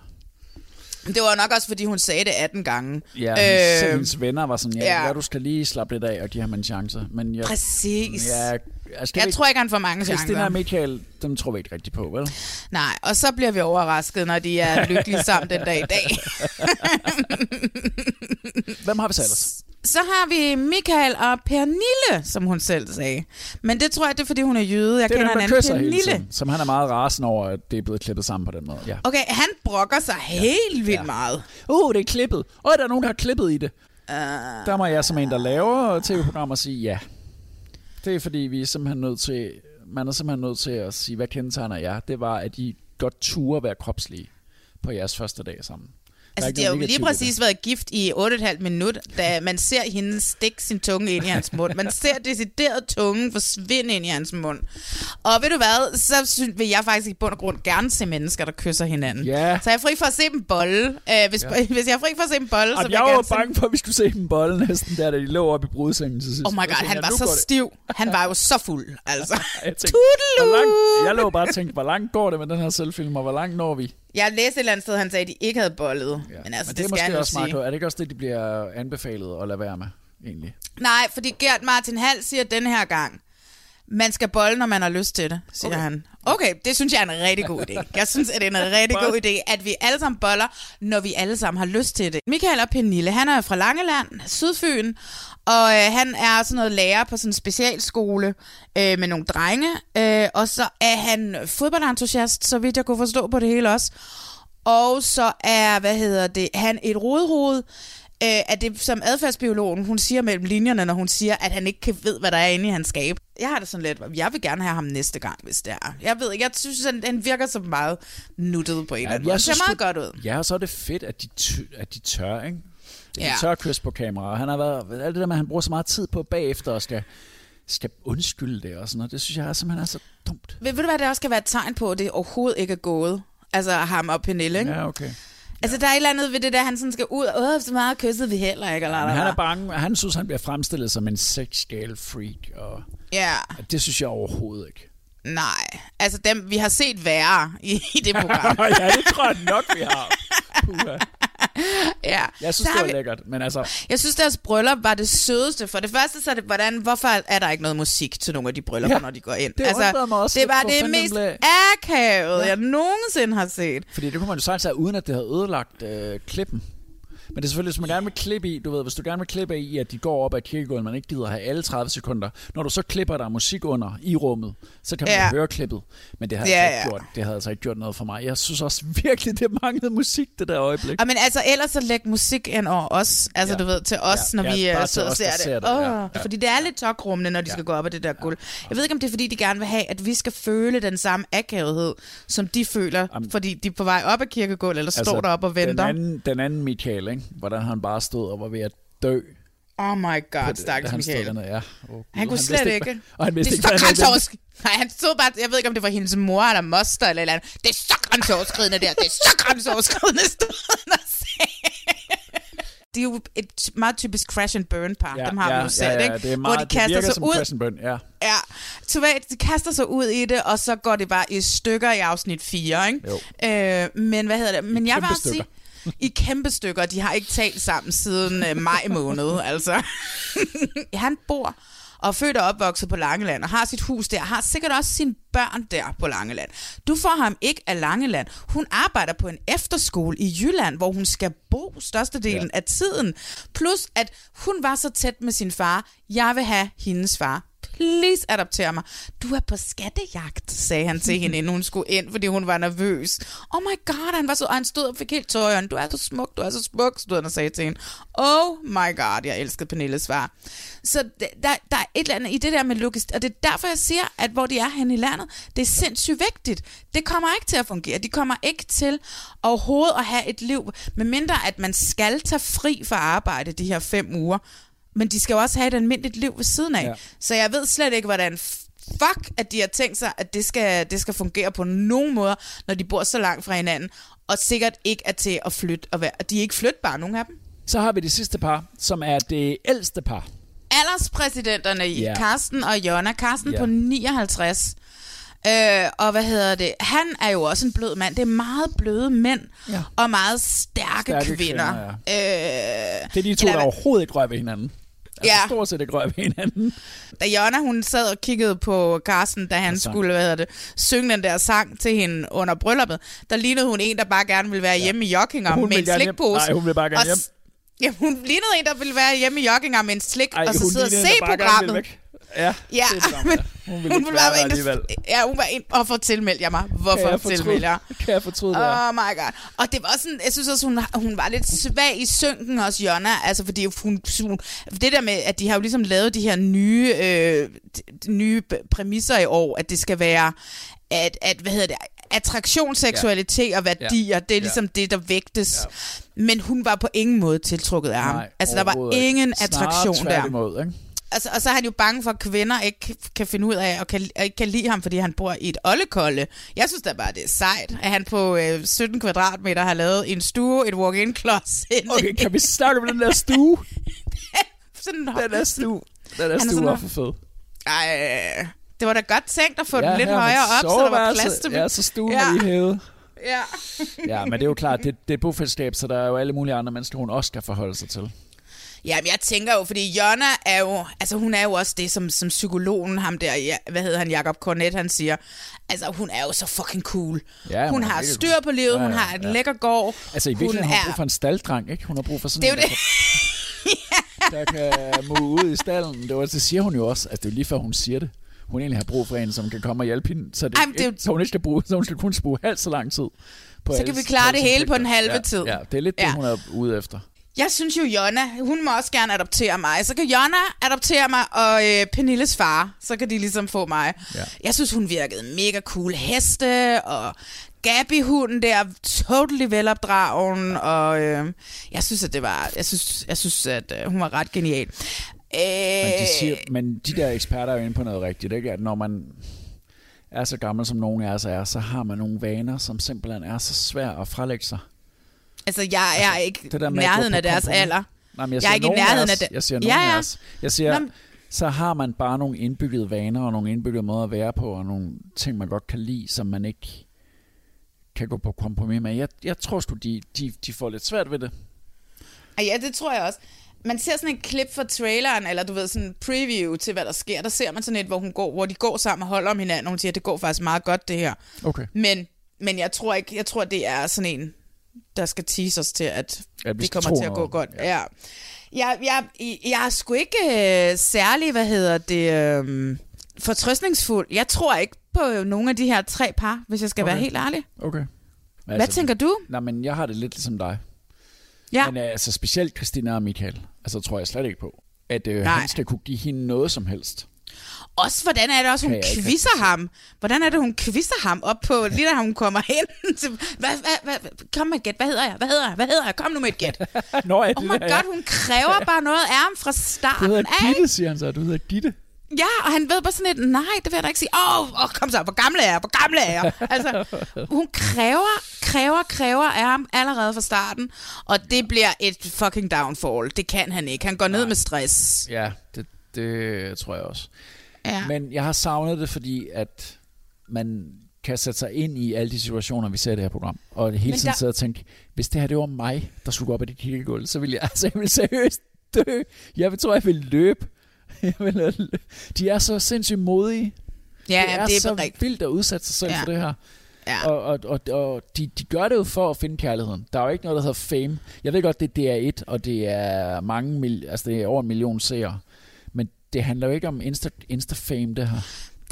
Speaker 2: Det var nok også, fordi hun sagde det 18 gange.
Speaker 1: Ja, hendes,
Speaker 2: Øh,
Speaker 1: hendes venner var sådan, ja,
Speaker 2: ja.
Speaker 1: ja. du skal lige slappe lidt af og give ham en chance. Men jeg,
Speaker 2: Præcis.
Speaker 1: Ja, jeg, skal
Speaker 2: Jeg tror ikke, han får mange
Speaker 1: Christina
Speaker 2: chancer.
Speaker 1: og Michael, dem tror vi ikke rigtig på, vel?
Speaker 2: Nej, og så bliver vi overrasket, når de er (laughs) lykkelige sammen den dag i dag. (laughs)
Speaker 1: Hvem har vi så ellers?
Speaker 2: Så har vi Michael og Pernille, som hun selv sagde. Men det tror jeg, det er, fordi hun er jøde. Jeg
Speaker 1: det er
Speaker 2: kender
Speaker 1: den,
Speaker 2: en anden Pernille.
Speaker 1: tiden, som han er meget rasende over, at det er blevet klippet sammen på den måde. Ja.
Speaker 2: Okay, han brokker sig helt vildt
Speaker 1: Ja.
Speaker 2: meget.
Speaker 1: Uh, det er klippet. Og der er nogen, der har klippet i det.
Speaker 2: Uh,
Speaker 1: Der må jeg som en, der laver tv-programmer, sige ja. Det er fordi, vi er simpelthen nødt til, man er simpelthen nødt til at sige, hvad kendetegner jer? Det var, at I godt turde være kropslige på jeres første dag sammen.
Speaker 2: Altså,
Speaker 1: ikke
Speaker 2: de har jo lige
Speaker 1: det.
Speaker 2: præcis været gift i 8,5 minut, da man ser hende stikke sin tunge ind i hans mund. Man ser decideret tungen forsvinde ind i hans mund. Og ved du hvad, så synes, vil jeg faktisk i bund og grund gerne se mennesker, der kysser hinanden.
Speaker 1: Ja.
Speaker 2: Så jeg er fri for at se dem bolle. Uh, hvis,
Speaker 1: Ja. (laughs)
Speaker 2: hvis jeg er fri for at se dem bolle, så
Speaker 1: Jamen,
Speaker 2: vil
Speaker 1: jeg
Speaker 2: jeg
Speaker 1: var bange for, at vi skulle se dem bolle næsten, der da de lå oppe i brudsengen til sidst.
Speaker 2: Oh my god,
Speaker 1: tænkte,
Speaker 2: han var så
Speaker 1: det.
Speaker 2: stiv. Han var jo så fuld, altså. (laughs)
Speaker 1: Jeg tænkte, langt, jeg lå bare og tænkte, hvor langt går det med den her selvfilm, og hvor langt når vi?
Speaker 2: Jeg læste et eller andet sted, han sagde, at de ikke havde bollet. Ja. Men altså,
Speaker 1: Men
Speaker 2: det,
Speaker 1: det, er
Speaker 2: skal
Speaker 1: måske
Speaker 2: nu
Speaker 1: også meget. Er det ikke også det, de bliver anbefalet at lade være med, egentlig?
Speaker 2: Nej, fordi Gert Martin Hall siger den her gang, Man skal bolle, når man har lyst til det, siger okay. han. Okay, det synes jeg er en rigtig god idé. Jeg synes, at det er en rigtig god idé, at vi alle sammen boller, når vi alle sammen har lyst til det. Michael og Pernille, han er fra Langeland, Sydfyn, og øh, han er sådan noget lærer på sådan en specialskole øh, med nogle drenge. Øh, og så er han fodboldentusiast, så vidt jeg kunne forstå på det hele også. Og så er, hvad hedder det, han et rodhoved, øh, at det som adfærdsbiologen, hun siger mellem linjerne, når hun siger, at han ikke kan ved, hvad der er inde i hans skab. Jeg har det sådan lidt, jeg vil gerne have ham næste gang, hvis det er. Jeg ved ikke, jeg synes, han, han virker så meget nuttet på en eller anden måde. Det ser meget godt ud.
Speaker 1: Ja, og så er det fedt, at de, tør, at de tør, ikke? De
Speaker 2: Ja.
Speaker 1: tør kysse på kamera. og Han har været, alt det der med, at han bruger så meget tid på bagefter og skal, skal undskylde det og sådan noget. Det synes jeg er simpelthen er så dumt.
Speaker 2: Ved, ved du hvad, det også kan være et tegn på, at det overhovedet ikke er gået? Altså ham og Pernille, ikke?
Speaker 1: Ja, okay.
Speaker 2: Altså, der er et eller andet ved det der, han sådan skal ud, og så meget kysset vi heller ikke, eller, eller,
Speaker 1: han er bange. Han synes, han bliver fremstillet som en sexgal freak, og
Speaker 2: Ja,
Speaker 1: det synes jeg overhovedet ikke.
Speaker 2: Nej. Altså, dem, vi har set værre i, i det (laughs) program.
Speaker 1: ja, det tror jeg nok, vi har. Puha.
Speaker 2: ja.
Speaker 1: Jeg synes, det var
Speaker 2: vi-
Speaker 1: lækkert, men altså...
Speaker 2: Jeg synes, deres bryllup var det sødeste. For det første, så er det, hvordan, hvorfor er der ikke noget musik til nogle af de bryllupper,
Speaker 1: Ja,
Speaker 2: når de går ind?
Speaker 1: det undrede mig også
Speaker 2: det var det mest
Speaker 1: blev-
Speaker 2: akavede,
Speaker 1: Ja.
Speaker 2: jeg nogensinde har set.
Speaker 1: Fordi det kunne man jo sagtens have, uden at det havde ødelagt øh, klippen. Men det er selvfølgelig, hvis man gerne vil klippe i, du ved, hvis du gerne vil klippe i, at de går op ad kirkegulvet, man ikke gider have alle 30 sekunder. Når du så klipper der musik under i rummet, så kan man
Speaker 2: Ja.
Speaker 1: ja. høre klippet. Men det har,
Speaker 2: Ja,
Speaker 1: ja, altså
Speaker 2: ja.
Speaker 1: ikke gjort, det havde altså ikke gjort noget for mig. Jeg synes også virkelig, det manglede musik, det der øjeblik.
Speaker 2: Og men altså, ellers så læg musik ind over os. Altså,
Speaker 1: Ja.
Speaker 2: du ved, til os,
Speaker 1: Ja,
Speaker 2: når
Speaker 1: ja,
Speaker 2: vi øh, sidder og ser det.
Speaker 1: ser det,
Speaker 2: Åh,
Speaker 1: ja, ja.
Speaker 2: Fordi det er lidt tokrummende, når de skal gå op ad det der gulv. Jeg ved ikke, om det er, fordi de gerne vil have, at vi skal føle den samme akavethed, som de føler, fordi de er på vej op ad kirkegulvet, eller står deroppe og venter.
Speaker 1: Altså, Den anden, den anden Michael, ikke? Hvordan han bare stod og var ved at dø.
Speaker 2: Oh my god, stakkels
Speaker 1: han stod
Speaker 2: Michael.
Speaker 1: dernede, ja. Oh,
Speaker 2: Han kunne
Speaker 1: vidste
Speaker 2: slet ikke.
Speaker 1: Og han vidste
Speaker 2: det
Speaker 1: ikke,
Speaker 2: er
Speaker 1: hvad
Speaker 2: så
Speaker 1: han
Speaker 2: grænseoverskridende. Nej, han stod bare, jeg ved ikke, om det var hendes mor eller moster eller eller andet. Det er så grænseoverskridende der. Det er så grænseoverskridende, stod han og sagde. Det er jo et meget typisk crash and burn par.
Speaker 1: Ja,
Speaker 2: Dem har
Speaker 1: ja,
Speaker 2: vi jo set,
Speaker 1: ja, ja,
Speaker 2: ikke?
Speaker 1: Det, er meget,
Speaker 2: Hvor de kaster sig ud.
Speaker 1: crash and burn, ja.
Speaker 2: Ja, Tuvate, de kaster sig ud i det, og så går det bare i stykker i afsnit 4, ikke?
Speaker 1: Jo.
Speaker 2: Øh, men hvad hedder det? Men jeg også sige. I kæmpe stykker, de har ikke talt sammen siden øh, maj måned, altså. (laughs) Han bor og er født og opvokset på Langeland, og har sit hus der, har sikkert også sine børn der på Langeland. Du får ham ikke af Langeland. Hun arbejder på en efterskole i Jylland, hvor hun skal bo størstedelen ja. af tiden. Plus, at hun var så tæt med sin far. Jeg vil have hendes far. Please adopter mig. Du er på skattejagt, sagde han til hende, inden hun skulle ind, fordi hun var nervøs. Oh my god, han var så, og han stod og fik helt tøjeren. Du er så smuk, du er så smuk, stod han og sagde til hende. Oh my god, jeg elskede Pernilles svar. Så der, der er et eller andet i det der med logistik, og det er derfor, jeg siger, at hvor de er henne i landet, det er sindssygt vigtigt. Det kommer ikke til at fungere. De kommer ikke til overhovedet at have et liv, medmindre at man skal tage fri fra arbejde de her fem uger, men de skal jo også have et almindeligt liv ved siden af. Ja.
Speaker 1: Ja.
Speaker 2: Så jeg ved slet ikke, hvordan fuck, at de har tænkt sig, at det skal, det skal fungere på nogen måde, når de bor så langt fra hinanden, og sikkert ikke er til at flytte, og være, de er ikke flytbare, nogen af dem.
Speaker 1: Så har vi det sidste par, som er det ældste par.
Speaker 2: Alderspræsidenterne i
Speaker 1: Ja.
Speaker 2: Karsten og Jonna. Karsten
Speaker 1: Ja.
Speaker 2: på 59. Øh, og hvad hedder det? Han er jo også en blød mand. Det er meget bløde mænd
Speaker 1: Ja.
Speaker 2: og meget stærke,
Speaker 1: Stærke
Speaker 2: kvinder.
Speaker 1: kvinder,
Speaker 2: øh,
Speaker 1: Det er de to,
Speaker 2: eller
Speaker 1: der overhovedet ikke rører ved hinanden. Altså
Speaker 2: Ja.
Speaker 1: stort set ikke rører ved hinanden.
Speaker 2: da Jonna, hun sad og kiggede på Carsten, da han
Speaker 1: Altså.
Speaker 2: skulle, hvad hedder det, synge den der sang til hende under brylluppet, der lignede hun en, der bare gerne ville være ja. hjemme i jogginger
Speaker 1: Hun
Speaker 2: med en slikpose.
Speaker 1: Nej, hun vil bare gerne hjem.
Speaker 2: Ja, hun lignede en, der ville være hjemme i jogginger med en slik,
Speaker 1: Ej,
Speaker 2: og så sidde og se programmet.
Speaker 1: Ja,
Speaker 2: Ja,
Speaker 1: det er det, (laughs)
Speaker 2: men
Speaker 1: der. Hun ville
Speaker 2: hun
Speaker 1: ikke være alligevel.
Speaker 2: ja, hun var en, hvorfor tilmeldte jeg mig?
Speaker 1: Kan
Speaker 2: Hvorfor
Speaker 1: jeg fortryde-
Speaker 2: tilmeldte jeg?
Speaker 1: Kan jeg fortryde det?
Speaker 2: Oh my god. Og det var sådan, jeg synes også, hun, hun var lidt svag i synken også, Jonna. Altså, fordi hun, hun, det der med, at de har jo ligesom lavet de her nye, øh, nye præmisser i år, at det skal være, at, at hvad hedder det, attraktion, seksualitet og værdier,
Speaker 1: Ja.
Speaker 2: det er
Speaker 1: Ja.
Speaker 2: ligesom det, der vægtes. Men hun var på ingen måde tiltrukket af ham.
Speaker 1: Nej,
Speaker 2: Altså, der var
Speaker 1: ikke.
Speaker 2: ingen
Speaker 1: Snarere
Speaker 2: attraktion der.
Speaker 1: tværtimod, ikke?
Speaker 2: Altså, og så er han jo bange for, at kvinder ikke kan- finde ud af, og, kan, og ikke kan lide ham, fordi han bor i et oldekolde. Jeg synes da bare, det er sejt, at han på øh, 17 kvadratmeter har lavet en stue, et walk-in closet.
Speaker 1: Okay, kan vi (laughs) snakke om den der stue? (laughs)
Speaker 2: sådan,
Speaker 1: Den der stue. Den der
Speaker 2: er
Speaker 1: stue var for fed.
Speaker 2: Ej, det var da godt tænkt at få
Speaker 1: Ja,
Speaker 2: den lidt
Speaker 1: med
Speaker 2: højere op, så der var plads til
Speaker 1: Ja, så stuen
Speaker 2: ja.
Speaker 1: lige hævet.
Speaker 2: Ja.
Speaker 1: Ja, men det er jo klart, (laughs) det, det er bofællesskab, så der er jo alle mulige andre mennesker, hun også skal forholde sig til.
Speaker 2: Jamen, jeg tænker jo, fordi Jonna er jo, altså hun er jo også det, som, som psykologen, ham der, ja, hvad hedder han, Jacob Cornet, han siger. Altså, hun er jo så fucking cool.
Speaker 1: Ja,
Speaker 2: hun har styr på livet,
Speaker 1: Ja,
Speaker 2: hun
Speaker 1: ja,
Speaker 2: har et
Speaker 1: ja.
Speaker 2: lækker gård.
Speaker 1: Altså i
Speaker 2: hun
Speaker 1: virkeligheden har hun brug for en staldreng, ikke? Hun har brug for sådan
Speaker 2: Det er
Speaker 1: en, (laughs) der, kan- der kan mue ud i stallen. Det, var, det siger hun jo også. Altså det er jo lige før hun siger det. Hun egentlig har brug for en, som kan komme og hjælpe hende, så, det,
Speaker 2: Ej, men det
Speaker 1: ikke, så hun ikke skal bruge, så hun skal kun bruge halvt så lang tid. På
Speaker 2: Så kan vi klare det hele på
Speaker 1: pligter.
Speaker 2: en halve
Speaker 1: ja,
Speaker 2: tid.
Speaker 1: Ja, det er lidt. Ja. det, hun er ude efter.
Speaker 2: Jeg synes jo, Jonna, hun må også gerne adoptere mig. Så kan Jonna adoptere mig, og øh, Pernilles far, så kan de ligesom få mig.
Speaker 1: Ja.
Speaker 2: Jeg synes, hun virkede mega cool. Heste og Gabby-hunden der, totally velopdragen, og øh, jeg synes, at det var, jeg synes, jeg synes at øh, hun var ret genial. Øh,
Speaker 1: Men de, siger, men de der eksperter er jo inde på noget rigtigt, ikke? At når man er så gammel, som nogen af os er, så har man nogle vaner, som simpelthen er så svære at frelægge sig.
Speaker 2: Altså, jeg, er ikke
Speaker 1: Det der med
Speaker 2: nærheden af deres alder.
Speaker 1: Nej, men jeg,
Speaker 2: Jeg er ikke i nærheden
Speaker 1: af
Speaker 2: det.
Speaker 1: Jeg siger nogen
Speaker 2: Ja,
Speaker 1: af
Speaker 2: ja.
Speaker 1: os. Jeg siger,
Speaker 2: Nå,
Speaker 1: så har man bare nogle indbyggede vaner og nogle indbyggede måder at være på, og nogle ting, man godt kan lide, som man ikke kan gå på kompromis med. Jeg, jeg tror sgu, de, de, de får lidt svært ved det.
Speaker 2: Ja, det tror jeg også. Man ser sådan et klip fra traileren, eller du ved, sådan en preview til, hvad der sker. Der ser man sådan et, hvor, hun går, hvor de går sammen og holder om hinanden, og hun siger, det går faktisk meget godt, det her.
Speaker 1: Okay.
Speaker 2: Men, men jeg tror ikke, jeg tror, det er sådan en, der skal tease os til, at
Speaker 1: vi
Speaker 2: det kommer til at gå godt. Ja. ja. Jeg, jeg, jeg er sgu ikke øh, særlig, hvad hedder det, øh, fortrøstningsfuld. Jeg tror ikke på nogle af de her tre par, hvis jeg skal okay. Være helt ærlig.
Speaker 1: Okay.
Speaker 2: Hvad tænker du?
Speaker 1: Nej, men jeg har det lidt ligesom dig.
Speaker 2: Ja.
Speaker 1: Men øh, altså specielt Christina og Michael, altså tror jeg slet ikke på, at øh,
Speaker 2: Nej.
Speaker 1: han skal kunne give hende noget som helst.
Speaker 2: Også, hvordan er det også, hun
Speaker 1: Kan jeg ikke
Speaker 2: quizzer ham? Hvordan er det, hun quizzer ham op på, lige da hun kommer (laughs) hen? til, hvad, hvad, hvad, kom med et gæt. Hvad hedder jeg? Hvad hedder jeg? Hvad hedder jeg? Kom nu med et gæt. (laughs)
Speaker 1: Nå, det
Speaker 2: Oh my
Speaker 1: ja.
Speaker 2: god, hun kræver bare noget af ham fra
Speaker 1: Du
Speaker 2: starten
Speaker 1: hedder
Speaker 2: af.
Speaker 1: Gitte, siger han så. Du hedder Gitte.
Speaker 2: Ja, og han ved bare sådan et, nej, det vil jeg da ikke sige. Åh, oh, oh, kom så, hvor gamle er jeg? Hvor gamle er jeg? Altså, (laughs) hun kræver, kræver, kræver af ham allerede fra starten, og det bliver et fucking downfall. Det kan han ikke. Han går ned med stress.
Speaker 1: Ja, det, det tror jeg også.
Speaker 2: Ja.
Speaker 1: Men jeg har savnet det, fordi at man kan sætte sig ind i alle de situationer, vi ser i det her program. Og hele
Speaker 2: Men
Speaker 1: tiden
Speaker 2: der-
Speaker 1: sidde og tænke, hvis det her det var mig, der skulle gå op ad det kirkegulv, så ville jeg, (laughs) altså, jeg ville seriøst dø. Jeg tror, jeg ville løbe. (laughs) Jeg ville, de er så sindssygt modige.
Speaker 2: Ja,
Speaker 1: det er,
Speaker 2: det er
Speaker 1: så
Speaker 2: rigtigt.
Speaker 1: vildt at udsætte sig selv
Speaker 2: ja.
Speaker 1: for det her.
Speaker 2: Ja.
Speaker 1: Og, og, og, og de, de gør det jo for at finde kærligheden. Der er jo ikke noget, der hedder fame. Jeg ved godt, det er DR1, og det er mange mil, altså det er over en million seere. Det handler jo ikke om Insta, Insta-fame, det her.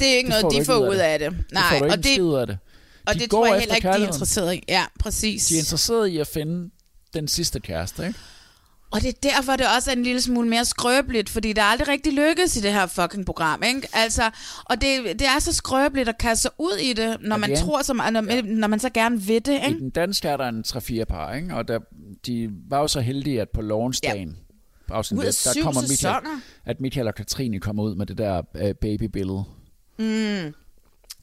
Speaker 2: Det er ikke
Speaker 1: Det
Speaker 2: noget, de får
Speaker 1: ud af det.
Speaker 2: af det. Nej,
Speaker 1: får du
Speaker 2: og det,
Speaker 1: ud af det.
Speaker 2: og
Speaker 1: De
Speaker 2: det
Speaker 1: går
Speaker 2: tror jeg heller ikke, de er interesseret i. Ja, præcis.
Speaker 1: De er interesseret i at finde den sidste kæreste, ikke?
Speaker 2: Og det er derfor, det også er en lille smule mere skrøbeligt, fordi det er aldrig rigtig lykkes i det her fucking program, ikke? Altså, og det, det er så skrøbeligt at kaste sig ud i det, når man
Speaker 1: det er en-
Speaker 2: tror, som, når, når man så gerne vil det,
Speaker 1: I
Speaker 2: ikke?
Speaker 1: den danske er der en 3-4 par, ikke? Og der, de var jo så heldige, at på Lawrence-dagen, ja.
Speaker 2: Ud af syv
Speaker 1: Michael,
Speaker 2: sæsoner.
Speaker 1: at Michael og Katrine kommer ud med det der uh, babybillede.
Speaker 2: Mm.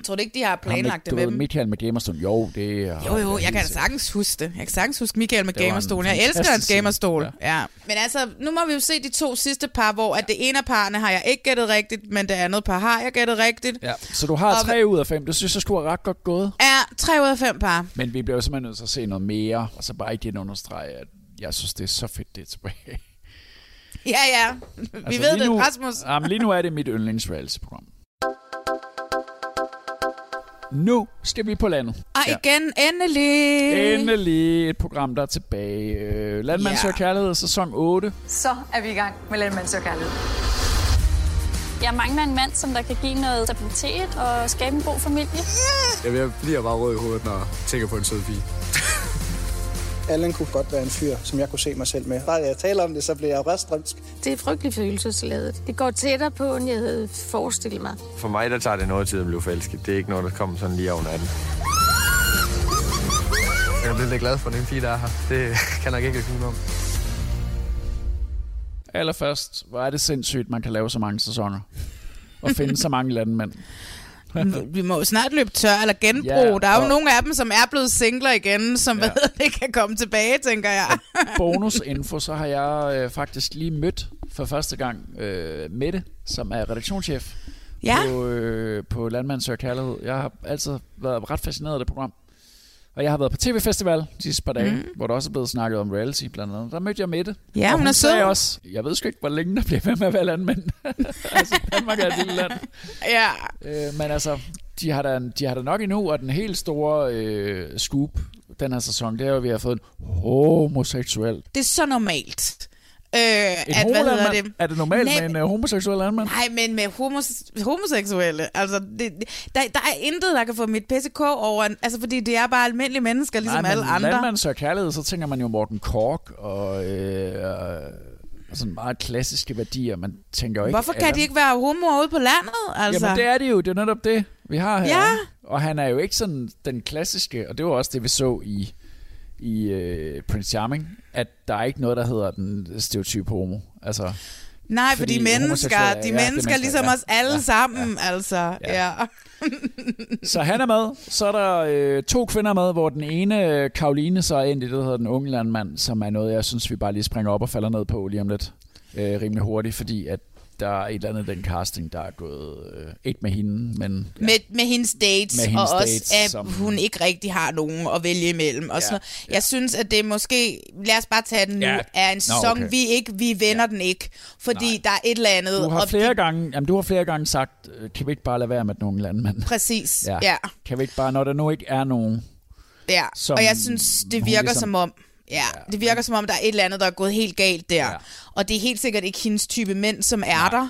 Speaker 2: Tror du ikke, de har planlagt
Speaker 1: Ham,
Speaker 2: det
Speaker 1: du
Speaker 2: med
Speaker 1: ved,
Speaker 2: dem?
Speaker 1: Michael med gamerstone, jo, det er...
Speaker 2: Jo, jo, jeg kan da sagtens huske det. Jeg kan sagtens huske Michael med gamerstolen. Jeg elsker hans gamerstol. Ja. ja. Men altså, nu må vi jo se de to sidste par, hvor at det ene af parerne har jeg ikke gættet rigtigt, men det andet par har jeg gættet rigtigt.
Speaker 1: Ja, så du har
Speaker 2: Og-
Speaker 1: 3 ud af 5. Det synes jeg skulle ret godt gået.
Speaker 2: Ja, tre ud af fem par.
Speaker 1: Men vi bliver jo simpelthen nødt til at se noget mere, og så bare igen understrege, at jeg synes, det er så fedt, det er tilbage. (laughs)
Speaker 2: Ja, ja. Vi
Speaker 1: Altså,
Speaker 2: ved
Speaker 1: lige
Speaker 2: det,
Speaker 1: nu,
Speaker 2: Rasmus. (laughs)
Speaker 1: Jamen, lige nu er det mit yndlingsreality-program. Nu skal vi på landet.
Speaker 2: Og igen, endelig.
Speaker 1: Endelig et program, der er tilbage. Øh, Landmand
Speaker 2: Ja.
Speaker 1: søger kærlighed, sæson 8.
Speaker 9: Så er vi i gang med Landmand kærlighed.
Speaker 3: Jeg mangler en mand, som der kan give noget stabilitet og skabe en god familie.
Speaker 10: Jeg, jeg bliver bare rød i hovedet, når jeg tænker på en sød pige. (laughs)
Speaker 11: Allen kunne godt være en fyr, som jeg kunne se mig selv med. Bare jeg taler om det, så bliver jeg røstrømsk.
Speaker 12: Det er frygtelig følelsesladet. Det går tættere på, end jeg havde forestillet mig.
Speaker 13: For mig, der tager det noget tid at blive forelsket. Det er ikke noget, der kommer sådan lige over natten.
Speaker 10: Jeg er lidt glad for den pige, der er her. Det (laughs) kan jeg nok ikke sige om.
Speaker 1: Allerførst, hvor er det sindssygt, man kan lave så mange sæsoner. Og finde så mange landmænd.
Speaker 2: Vi må jo snart løbe tør eller genbrug.
Speaker 1: Ja,
Speaker 2: Ja, der er jo
Speaker 1: og-
Speaker 2: nogle af dem, som er blevet singler igen, som ja. Ved, det kan komme tilbage, tænker jeg.
Speaker 1: Bonusinfo, så har jeg øh, faktisk lige mødt for første gang øh, Mette, som er redaktionschef
Speaker 2: Ja.
Speaker 1: på, øh, på Landmand Søger Kærlighed. Jeg har altid været ret fascineret af det program. Og jeg har været på tv-festival de sidste par dage,
Speaker 2: Mm.
Speaker 1: hvor der også er blevet snakket om reality blandt andet. Der mødte jeg Mette.
Speaker 2: Ja,
Speaker 1: og
Speaker 2: hun er sød.
Speaker 1: også, jeg ved sgu ikke, hvor længe der bliver ved med at være landmænd. (laughs) altså, Danmark er et lille land.
Speaker 2: Ja.
Speaker 1: Øh, men altså, de har, da, de har da nok endnu, og den helt store øh, scoop den her sæson, det er jo, at vi har fået en homoseksuel.
Speaker 2: Det er så normalt. Øh,
Speaker 1: En
Speaker 2: at, hvad hedder det?
Speaker 1: Er det normalt
Speaker 2: Nej,
Speaker 1: med en uh, homoseksuel landmand?
Speaker 2: Nej, men med homos- homoseksuelle. Altså, det, der, der er intet, der kan få mit PCK over. Altså, fordi det er bare almindelige mennesker, ligesom
Speaker 1: Nej,
Speaker 2: alle
Speaker 1: men
Speaker 2: andre.
Speaker 1: landmand søger kærlighed, så tænker man jo Morten Kork og, øh, og sådan meget klassiske værdier. Man tænker jo ikke...
Speaker 2: Hvorfor kan de ikke være homoer ude på landet? Altså?
Speaker 1: Jamen det er det jo, det er netop det, vi har her.
Speaker 2: Ja.
Speaker 1: Og han er jo ikke sådan den klassiske, og det var også det, vi så i, i øh, Prince Charming, at der er ikke noget, der hedder den stereotype homo. Altså,
Speaker 2: Nej, fordi,
Speaker 1: fordi
Speaker 2: mennesker,
Speaker 1: er-
Speaker 2: de
Speaker 1: ja, er
Speaker 2: mennesker, ligesom
Speaker 1: ja.
Speaker 2: os alle
Speaker 1: Ja,
Speaker 2: sammen, altså. Ja. ja. (laughs)
Speaker 1: så han er med. Så er der øh, to kvinder med, hvor den ene, øh, Karoline, så er i det, der hedder den unge landmand, som er noget, jeg synes, vi bare lige springer op og falder ned på lige om lidt. Øh, rimelig hurtigt, fordi at der er et eller andet den casting, der er gået øh, ikke med hende, men
Speaker 2: Med, med hendes dates,
Speaker 1: Med hendes
Speaker 2: og også,
Speaker 1: dates,
Speaker 2: at
Speaker 1: som-
Speaker 2: hun ikke rigtig har nogen at vælge imellem. Og
Speaker 1: Ja,
Speaker 2: sådan noget. Jeg synes, at det måske, lad os bare tage den nu,
Speaker 1: Ja.
Speaker 2: er en sæson,
Speaker 1: okay.
Speaker 2: vi ikke, vi vender den ikke, fordi der er et eller andet.
Speaker 1: Du har flere
Speaker 2: det-
Speaker 1: gange, jamen, du har flere gange sagt, øh, kan vi ikke bare lade være med nogen landmand?
Speaker 2: Præcis, ja.
Speaker 1: Kan vi ikke bare, når der nu ikke er nogen...
Speaker 2: Ja,
Speaker 1: Som
Speaker 2: og jeg synes, det virker
Speaker 1: ligesom-
Speaker 2: som om, ja, det virker som om, der er et eller andet, der er gået helt galt der. Og det er helt sikkert ikke hendes type mænd, som er der.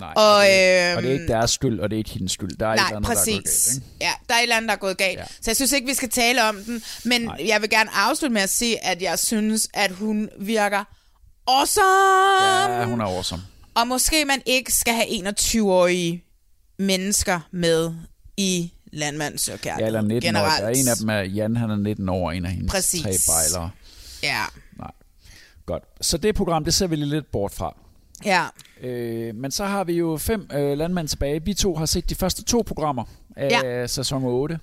Speaker 1: Nej,
Speaker 2: og,
Speaker 1: og, det,
Speaker 2: øhm,
Speaker 1: og det er ikke deres skyld, og det er ikke hendes skyld. Der er et
Speaker 2: Nej,
Speaker 1: eller andet, der er gået
Speaker 2: præcis.
Speaker 1: galt, ikke?
Speaker 2: Ja, der er et eller andet, der er gået galt. Ja. Så jeg synes ikke, vi skal tale om den. Men Nej. jeg vil gerne afslutte med at sige, at jeg synes, at hun virker awesome.
Speaker 1: Ja, hun er awesome.
Speaker 2: Og måske man ikke skal have 21-årige mennesker med i landmandsøkærlighed.
Speaker 1: Ja, eller 19
Speaker 2: generelt.
Speaker 1: år. Der er en af dem er Jan, han er 19 år, en af hendes
Speaker 2: Præcis.
Speaker 1: tre bejlere.
Speaker 2: Ja.
Speaker 1: Nej. Godt. Så det program, det ser vi lige lidt bort fra.
Speaker 2: Ja.
Speaker 1: Øh, men så har vi jo fem øh, landmænd tilbage. Vi to har set de første to programmer af ja. sæson 8.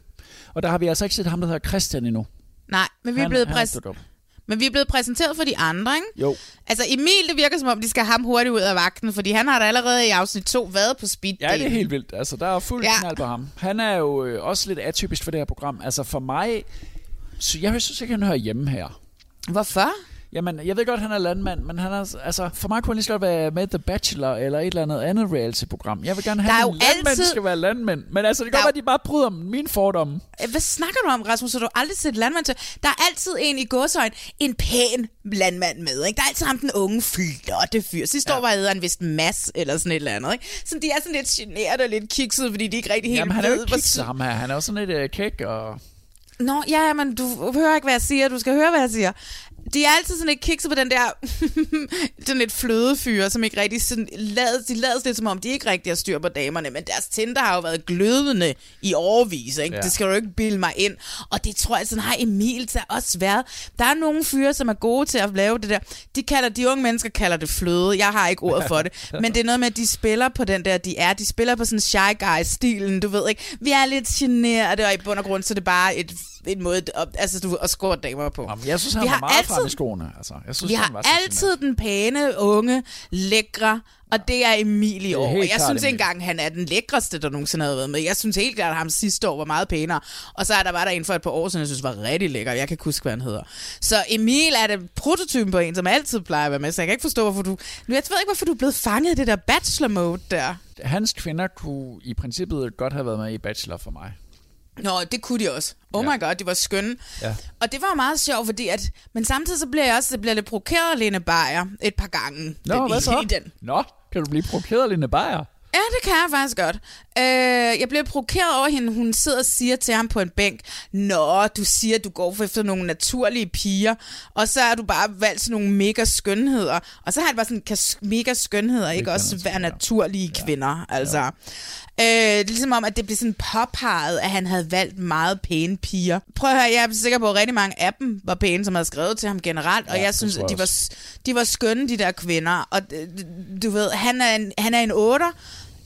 Speaker 1: Og der har vi altså ikke set ham, der hedder Christian endnu.
Speaker 2: Nej, men vi, er
Speaker 1: Han-
Speaker 2: blevet
Speaker 1: han er
Speaker 2: præs-
Speaker 1: dudt op.
Speaker 2: men vi er blevet præsenteret for de andre, ikke?
Speaker 1: Jo.
Speaker 2: Altså Emil, det virker som om, de skal have ham hurtigt ud af vagten, fordi han har da allerede i afsnit 2 været på speed
Speaker 1: Ja, det er helt vildt. Altså, der er fuld
Speaker 2: ja.
Speaker 1: knald på ham. Han er jo øh, også lidt atypisk for det her program. Altså, for mig... Så jeg synes ikke, han hører hjemme her.
Speaker 2: Hvorfor?
Speaker 1: Jamen, jeg ved godt, han er landmand, men han er, altså, for mig kunne han lige så godt være med The Bachelor eller et eller andet andet reality-program. Jeg vil gerne
Speaker 2: er
Speaker 1: have, at landmænd
Speaker 2: altid-
Speaker 1: skal være landmænd. Men altså, det kan
Speaker 2: Der
Speaker 1: godt være, at de bare bryder mine fordomme.
Speaker 2: Hvad snakker du om, Rasmus? Så du har aldrig set landmand til? Der er altid en i godsøjen, en pæn landmand med. Ikke? Der er altid ham den unge flotte fyr. Sidste ja. år var han vist Mads eller sådan et eller andet. Ikke? Så de er sådan lidt generet og lidt kiksede, fordi de ikke rigtig helt
Speaker 1: Jamen, han er jo ikke kikset, ham her. Han er jo sådan lidt uh, kæk og...
Speaker 2: Nå, ja, men du hører ikke, hvad jeg siger. Du skal høre, hvad jeg siger. De er altid sådan lidt kikset på den der (laughs) sådan lidt flødefyre, som ikke rigtig sådan, lader, de lader lidt som om, de ikke rigtig har styr på damerne, men deres Tinder har jo været glødende i årvis, ikke?
Speaker 1: Ja.
Speaker 2: Det skal du ikke bilde mig ind. Og det tror jeg, sådan har Emil til også været. Der er nogle fyre, som er gode til at lave det der. De kalder, de unge mennesker kalder det fløde. Jeg har ikke ordet for det. (laughs) Men det er noget med, at de spiller på den der, de er. De spiller på sådan shy guy-stilen, du ved ikke. Vi er lidt generede, og i bund og grund, så er det bare et et måde altså, du, at score damer på.
Speaker 1: Jamen, jeg synes, han
Speaker 2: Vi
Speaker 1: var
Speaker 2: har
Speaker 1: meget
Speaker 2: altid-
Speaker 1: frem i skoene. Altså, jeg synes,
Speaker 2: vi har
Speaker 1: var
Speaker 2: altid den pæne, unge, lækre, og det er Emil i år. jeg
Speaker 1: klart
Speaker 2: synes ikke engang, han er den lækreste, der nogensinde har været med. Jeg synes helt klart, at ham sidste år var meget pænere. Og så er der var der en for et par år siden, jeg synes var rigtig lækker. Jeg kan ikke huske, hvad han hedder. Så Emil er det prototypen på en, som altid plejer at være med. Så jeg kan ikke forstå, hvorfor du... Nu, Jeg ved ikke, hvorfor du er blevet fanget i det der bachelor-mode der.
Speaker 1: Hans kvinder kunne i princippet godt have været med i Bachelor for mig.
Speaker 2: Nå, det kunne de også. Oh my god, de var skønne.
Speaker 1: Ja.
Speaker 2: Og det var meget sjovt, fordi at... Men samtidig så bliver jeg også jeg bliver lidt provokeret af Lene Beyer et par gange.
Speaker 1: Nå,
Speaker 2: den,
Speaker 1: hvad så?
Speaker 2: I den.
Speaker 1: Nå, kan du blive provokeret, Line Beyer?
Speaker 2: Ja, det kan jeg faktisk godt. Øh, jeg bliver provokeret over hende. Hun sidder og siger til ham på en bænk, Nå, du siger, at du går for efter nogle naturlige piger, og så er du bare valgt sådan nogle mega skønheder. Og så har jeg bare sådan, kan mega skønheder ikke også være naturlige kvinder? Altså. Øh, det er ligesom om, at det blev sådan påpeget, at han havde valgt meget pæne piger. Prøv at høre, jeg er sikker på, at rigtig mange af dem var pæne, som havde skrevet til ham generelt, og
Speaker 1: Ja,
Speaker 2: jeg synes, at de var, de var skønne, de der kvinder. Og øh, du ved, han er en, han er en otter,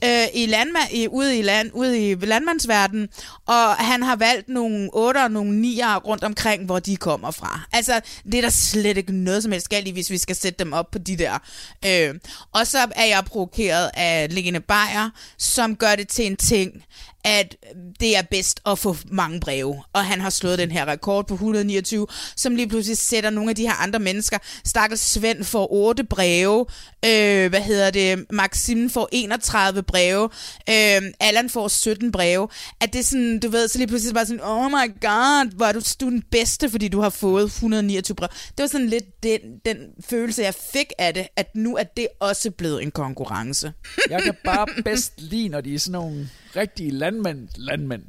Speaker 2: øh, i landmand, i, ude, i land, ude i landmandsverdenen, og han har valgt nogle 8 og nogle 9'er rundt omkring, hvor de kommer fra. Altså, det er der slet ikke noget som helst galt i, hvis vi skal sætte dem op på de der. Øh, og så er jeg provokeret af Lene Beyer, som gør det til en ting, at det er bedst at få mange breve. Og han har slået den her rekord på 129, som lige pludselig sætter nogle af de her andre mennesker. Stakkels Svend får 8 breve. Øh, hvad hedder det? Maxim får 31 breve. Øh, Allan får 17 breve. At det er sådan, du ved, så lige pludselig bare sådan, oh my god, hvor er du, du er den bedste, fordi du har fået 129 breve. Det var sådan lidt den, den følelse, jeg fik af det, at nu er det også blevet en konkurrence.
Speaker 1: Jeg kan bare bedst lide, når de er sådan nogle rigtige landmænd. landmænd.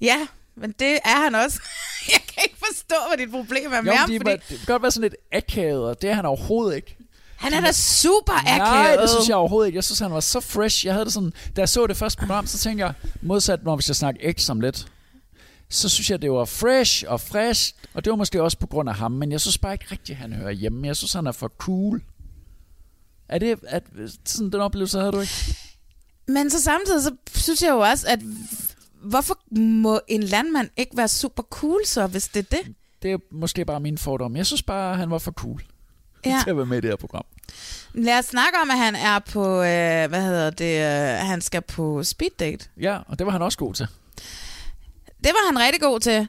Speaker 2: Ja, men det er han også. (laughs) Jeg kan ikke forstå, hvad dit problem er med
Speaker 1: jo,
Speaker 2: ham,
Speaker 1: de,
Speaker 2: fordi
Speaker 1: det kan godt være sådan lidt akavet, og det er han overhovedet ikke.
Speaker 2: han er da super akavet.
Speaker 1: Nej, det synes jeg overhovedet ikke. Jeg synes, han var så fresh. Jeg havde det sådan, da jeg så det første program, så tænkte jeg, modsat når hvis jeg snakker X om lidt, så synes jeg, det var fresh og frisk, og det var måske også på grund af ham, men jeg synes bare ikke rigtigt, han hører hjemme. Jeg synes, han er for cool. Er det at, sådan den oplevelse havde du ikke?
Speaker 2: Men så samtidig, så synes jeg jo også, at hvorfor må en landmand ikke være super cool så, hvis det er det?
Speaker 1: Det er måske bare min fordom. Jeg synes bare, han var for cool
Speaker 2: Ja. (laughs)
Speaker 1: til at være med i det her program.
Speaker 2: Lad os snakke om, at han er på, øh, hvad hedder det, øh, han skal på speed date.
Speaker 1: Ja, og det var han også god til.
Speaker 2: Det var han rigtig god til.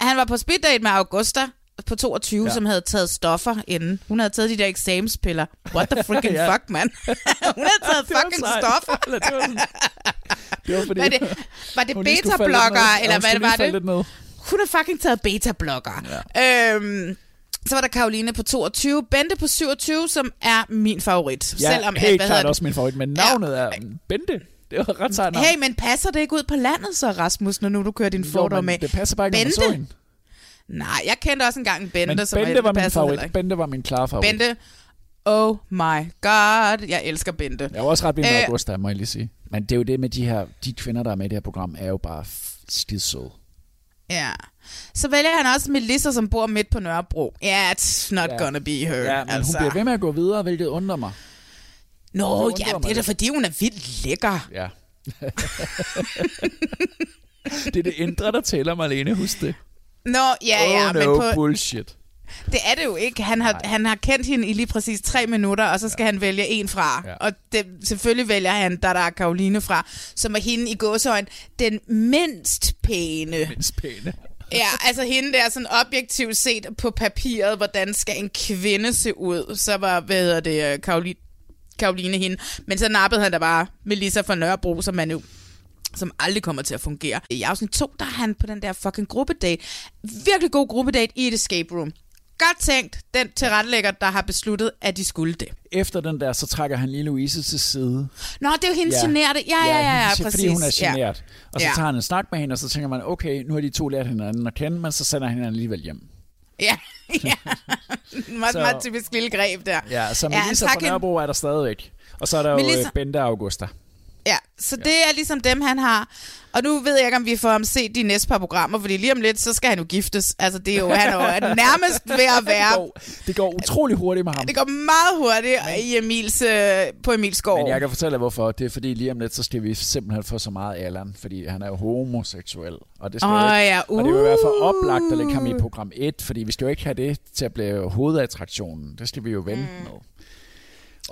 Speaker 2: Han var på speed date med Augusta på 22,
Speaker 1: Ja.
Speaker 2: ja. som havde taget stoffer inden. Hun havde taget de der eksamenspiller. What the (laughs) freaking
Speaker 1: Ja.
Speaker 2: fuck, man? (laughs) Hun havde taget fucking
Speaker 1: sejt.
Speaker 2: stoffer. (laughs)
Speaker 1: Eller det var sådan- Det var fordi,
Speaker 2: Var det, var det beta-blokker, eller hvad var det? Hun har fucking taget beta-blokker. Ja. Øhm, så var der Karoline på 22, Bente på 27, som er min favorit.
Speaker 1: Ja,
Speaker 2: Selvom,
Speaker 1: helt
Speaker 2: at, hvad
Speaker 1: klart også min favorit, men navnet er Bente. Det var ret sejt.
Speaker 2: Hey, men passer det ikke ud på landet så, Rasmus, når nu du kører din fordom med?
Speaker 1: det passer bare ikke, når man så
Speaker 2: Bente?
Speaker 1: hende.
Speaker 2: Nej, jeg kendte også engang en Bente,
Speaker 1: Men
Speaker 2: som
Speaker 1: Bente var min favorit. Bente var min klare favorit.
Speaker 2: Bente, oh my god, jeg elsker Bente.
Speaker 1: Jeg var også ret vild med
Speaker 2: Øh,
Speaker 1: Augusta, må jeg lige sige. Men det er jo det med de her, de kvinder, der er med i det her program, er jo bare skidsøde.
Speaker 2: Ja. Så vælger han også Melissa, som bor midt på Nørrebro. Yeah, it's not
Speaker 1: Ja.
Speaker 2: gonna be her.
Speaker 1: Ja, men
Speaker 2: altså.
Speaker 1: hun bliver ved med at gå videre, hvilket undrer mig.
Speaker 2: Nå,
Speaker 1: Det
Speaker 2: ja, det er
Speaker 1: mig
Speaker 2: da fordi, hun er vildt lækker.
Speaker 1: Ja. (laughs) det er det indre, der tæller, Marlene. Husk det.
Speaker 2: Nå, ja, ja,
Speaker 1: oh,
Speaker 2: men
Speaker 1: no
Speaker 2: på,
Speaker 1: bullshit.
Speaker 2: det er det jo ikke. Han har, han har kendt hende i lige præcis tre minutter, og så skal ja. han vælge en fra.
Speaker 1: Ja.
Speaker 2: Og det, selvfølgelig vælger han, der er Karoline fra, som er hende i gåsøjne, den mindst pæne.
Speaker 1: Mindst pæne.
Speaker 2: Ja, altså hende der sådan objektivt set på papiret, hvordan skal en kvinde se ud, så var, hvad hedder det, øh, Karoline, Karoline hende. Men så nappede han da bare Melissa fra Nørrebro, som man jo som aldrig kommer til at fungere. I afsnit 2, der er han på den der fucking gruppedate. Virkelig god gruppedate i et escape room. Godt tænkt, den tilrettelægger, der har besluttet, at de skulle det.
Speaker 1: Efter den der, så trækker han lige Louise til side.
Speaker 2: Nå, det er jo hendes ja. generte. Ja, ja, ja, ja,
Speaker 1: hendes-
Speaker 2: præcis.
Speaker 1: Fordi hun er
Speaker 2: Ja.
Speaker 1: genert. Og så
Speaker 2: Ja.
Speaker 1: tager han en snak med hende, og så tænker man, okay, nu har de to lært hinanden at kende, men så sender han hende alligevel hjem.
Speaker 2: Ja, (laughs) ja. meget,
Speaker 1: Så-
Speaker 2: meget typisk lille greb der.
Speaker 1: Ja, så Melissa
Speaker 2: tager
Speaker 1: fra Nørrebro er der stadigvæk. Og så er der jo
Speaker 2: Melissa-
Speaker 1: øh, Bente Augusta.
Speaker 2: Ja, så det er ligesom dem, han har. Og nu ved jeg ikke, om vi får ham set de næste par programmer, fordi lige om lidt, så skal han jo giftes. Altså, det er jo, han er jo (laughs) nærmest ved at være...
Speaker 1: Det går, det går utrolig hurtigt med ham.
Speaker 2: Det går meget hurtigt i Emils, øh, på Emils gård.
Speaker 1: Men jeg kan fortælle dig, hvorfor. Det er fordi lige om lidt, så skal vi simpelthen få så meget Allan, fordi han er jo homoseksuel. Og det, skal jo ikke,
Speaker 2: ja.
Speaker 1: og det vil være for
Speaker 2: Uh.
Speaker 1: oplagt at lægge ham i program 1, fordi vi skal jo ikke have det til at blive hovedattraktionen. Det skal vi jo vente mm. med.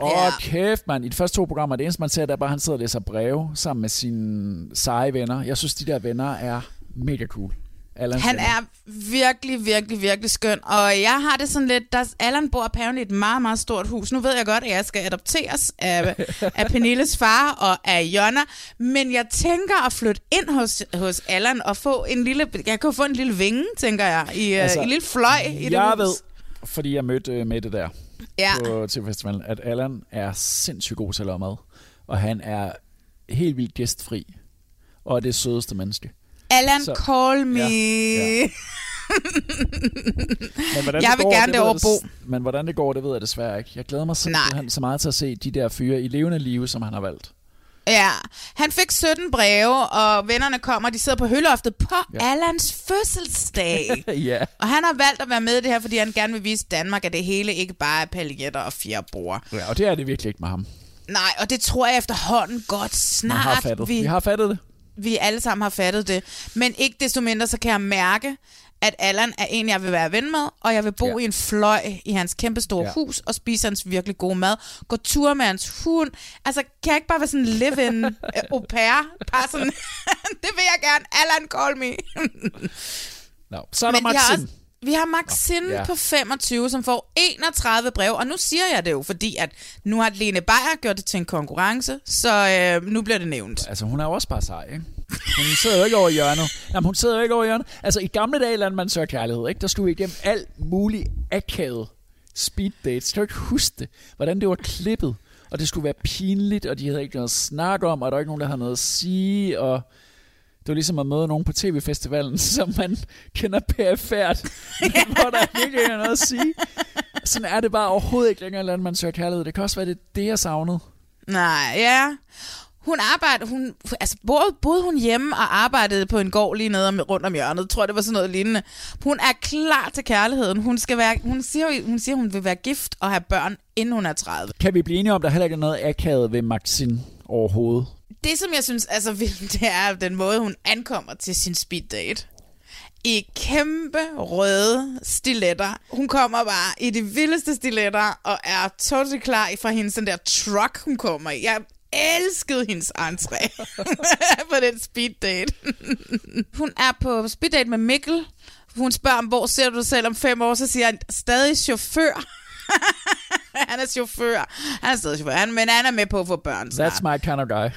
Speaker 1: Åh, oh, kæft, mand. I de første to programmer, det eneste, man ser, det er bare, at han sidder og læser breve sammen med sine seje venner. Jeg synes, de der venner er mega cool. Allans
Speaker 2: Han
Speaker 1: venner.
Speaker 2: er virkelig, virkelig, virkelig skøn. Og jeg har det sådan lidt, der Allan bor apparently i et meget, meget stort hus. Nu ved jeg godt, at jeg skal adopteres af, (laughs) af Pernilles far og af Jonna. Men jeg tænker at flytte ind hos, hos Allan og få en lille... Jeg kan få en lille vinge, tænker jeg. I, altså,
Speaker 1: Altså,
Speaker 2: en lille fløj i det
Speaker 1: Jeg ved, fordi jeg mødte øh, Mette der
Speaker 2: Ja.
Speaker 1: på til festivalen, at Allan er sindssygt god til at lave mad. Og han er helt vildt gæstfri. Og er det sødeste menneske.
Speaker 2: Allan,
Speaker 1: Så-
Speaker 2: call me.
Speaker 1: Ja, ja. (laughs) Men hvordan
Speaker 2: Jeg vil
Speaker 1: går,
Speaker 2: gerne
Speaker 1: det
Speaker 2: bo.
Speaker 1: des- Men hvordan det går, det ved jeg desværre ikke. Jeg glæder mig simpelthen så meget til at se de der fyre i levende live, som han har valgt.
Speaker 2: Ja, han fik 17 breve, og vennerne kommer, de sidder på høloftet på
Speaker 1: Ja.
Speaker 2: Allans fødselsdag. (laughs)
Speaker 1: ja.
Speaker 2: Og han har valgt at være med i det her, fordi han gerne vil vise Danmark, at det hele ikke bare er paljetter og fjerbord.
Speaker 1: ja. Og det er det virkelig ikke med ham.
Speaker 2: Nej, og det tror jeg efterhånden godt snart,
Speaker 1: har fattet,
Speaker 2: vi,
Speaker 1: vi har fattet det.
Speaker 2: vi alle sammen har fattet det. Men ikke desto mindre, så kan jeg mærke, at Allan er en, jeg vil være ven med, og jeg vil bo
Speaker 1: Ja.
Speaker 2: i en fløj i hans kæmpe store
Speaker 1: Ja.
Speaker 2: hus og spise hans virkelig gode mad. Gå tur med hans hund. Altså, kan jeg ikke bare være sådan live-in (laughs) øh, au pair? Bare sådan, (laughs) det vil jeg gerne. Allan, call me.
Speaker 1: No. Så er der
Speaker 2: Men vi har,
Speaker 1: Maxim.
Speaker 2: vi har Maxine
Speaker 1: ja.
Speaker 2: på 25, som får 31 brev, og nu siger jeg det jo, fordi at nu har Lene Beyer gjort det til en konkurrence, så øh, nu bliver det nævnt.
Speaker 1: Altså, hun er jo også bare sej, ikke? Hun sidder jo ikke over hjørnet. Jamen, hun sidder jo ikke over hjørnet. Altså, i gamle dage, landte man søger kærlighed, ikke? Der skulle vi igennem alt muligt akavet speed dates. Kan du ikke huske det? Hvordan det var klippet, og det skulle være pinligt, og de havde ikke noget at snakke om, og der var ikke nogen, der havde noget at sige, og det var ligesom at møde nogen på tv-festivalen, (laughs) som man kender perifært, (laughs) hvor der ikke er noget at sige. Sådan er det bare overhovedet ikke længere, land man søger kærlighed. Det kan også være, det er det, jeg savnede.
Speaker 2: Nej, ja. Hun arbejdede, hun, altså boede, boede hun hjemme og arbejdede på en gård lige nede om, rundt om hjørnet. Jeg tror, det var sådan noget lignende. Hun er klar til kærligheden. Hun, skal være, hun, siger, hun siger, hun vil være gift og have børn, inden hun er 30.
Speaker 1: Kan vi blive enige om, der heller ikke er noget akavet ved Maxine overhovedet?
Speaker 2: Det, som jeg synes altså, vildt, (laughs) det er den måde, hun ankommer til sin speed date. I kæmpe røde stiletter. Hun kommer bare i de vildeste stiletter og er totally klar fra hendes den der truck, hun kommer i. Jeg elskede hendes entré (laughs) på den speed date. (laughs) hun er på speed date med Mikkel. Hun spørger om, hvor ser du dig selv om fem år? Så siger han, stadig chauffør. (laughs) han er chauffør. Han er stadig chauffør, han, men han er med på at få børn snart.
Speaker 1: That's my kind of guy.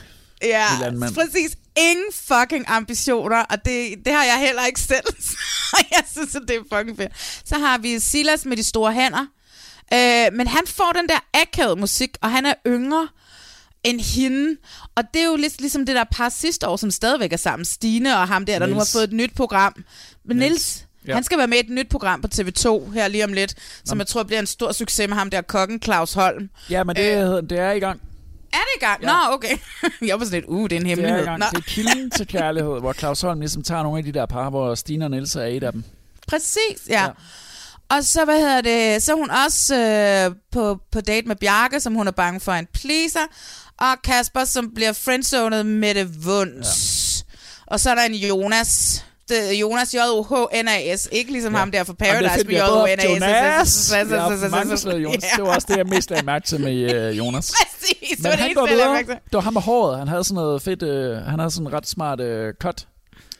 Speaker 2: Ja,
Speaker 1: landmand.
Speaker 2: præcis. Ingen fucking ambitioner, og det, det har jeg heller ikke selv. Jeg synes, at det er fucking fedt. Så har vi Silas med de store hænder. Øh, men han får den der akavede musik, og han er yngre end hende. Og det er jo lidt ligesom det der par sidste år, som stadigvæk er sammen. Stine og ham der, der nu har
Speaker 1: Niels.
Speaker 2: fået et nyt program. Men
Speaker 1: Niels.
Speaker 2: Nils,
Speaker 1: Ja.
Speaker 2: han skal være med i et nyt program på TV2 her lige om lidt, som jeg tror bliver en stor succes med ham der kokken Claus Holm.
Speaker 1: Ja, men det, øh. det er i gang.
Speaker 2: Er det i gang?
Speaker 1: Ja.
Speaker 2: Nå, okay. (laughs) jeg var sådan lidt, uh, det er en
Speaker 1: Det er
Speaker 2: hemmelighed.
Speaker 1: i gang.
Speaker 2: Nå.
Speaker 1: Det er kilden til (laughs) kærlighed, hvor Claus Holm ligesom tager nogle af de der par, hvor Stine og Niels er et af dem.
Speaker 2: Præcis, ja. ja. Og så, hvad hedder det, så er hun også øh, på, på date med Bjarke, som hun er bange for en pleaser, og Kasper, som bliver friendzonet med det vunds. Ja. Og så er der en Jonas, det Jonas J-O-H-N-A-S, ikke ligesom ja. ham der fra Paradise
Speaker 1: Jamen,
Speaker 2: med J-O-H-N-A-S.
Speaker 1: Jonas. Vi har mange Jonas. Det var også det, jeg mest lagde mærke til med uh, Jonas. (laughs)
Speaker 2: Præcis,
Speaker 1: Men
Speaker 2: det
Speaker 1: han går
Speaker 2: jeg
Speaker 1: videre. Det var ham med håret. Han havde sådan noget fedt, uh, han havde sådan en ret smart uh, cut,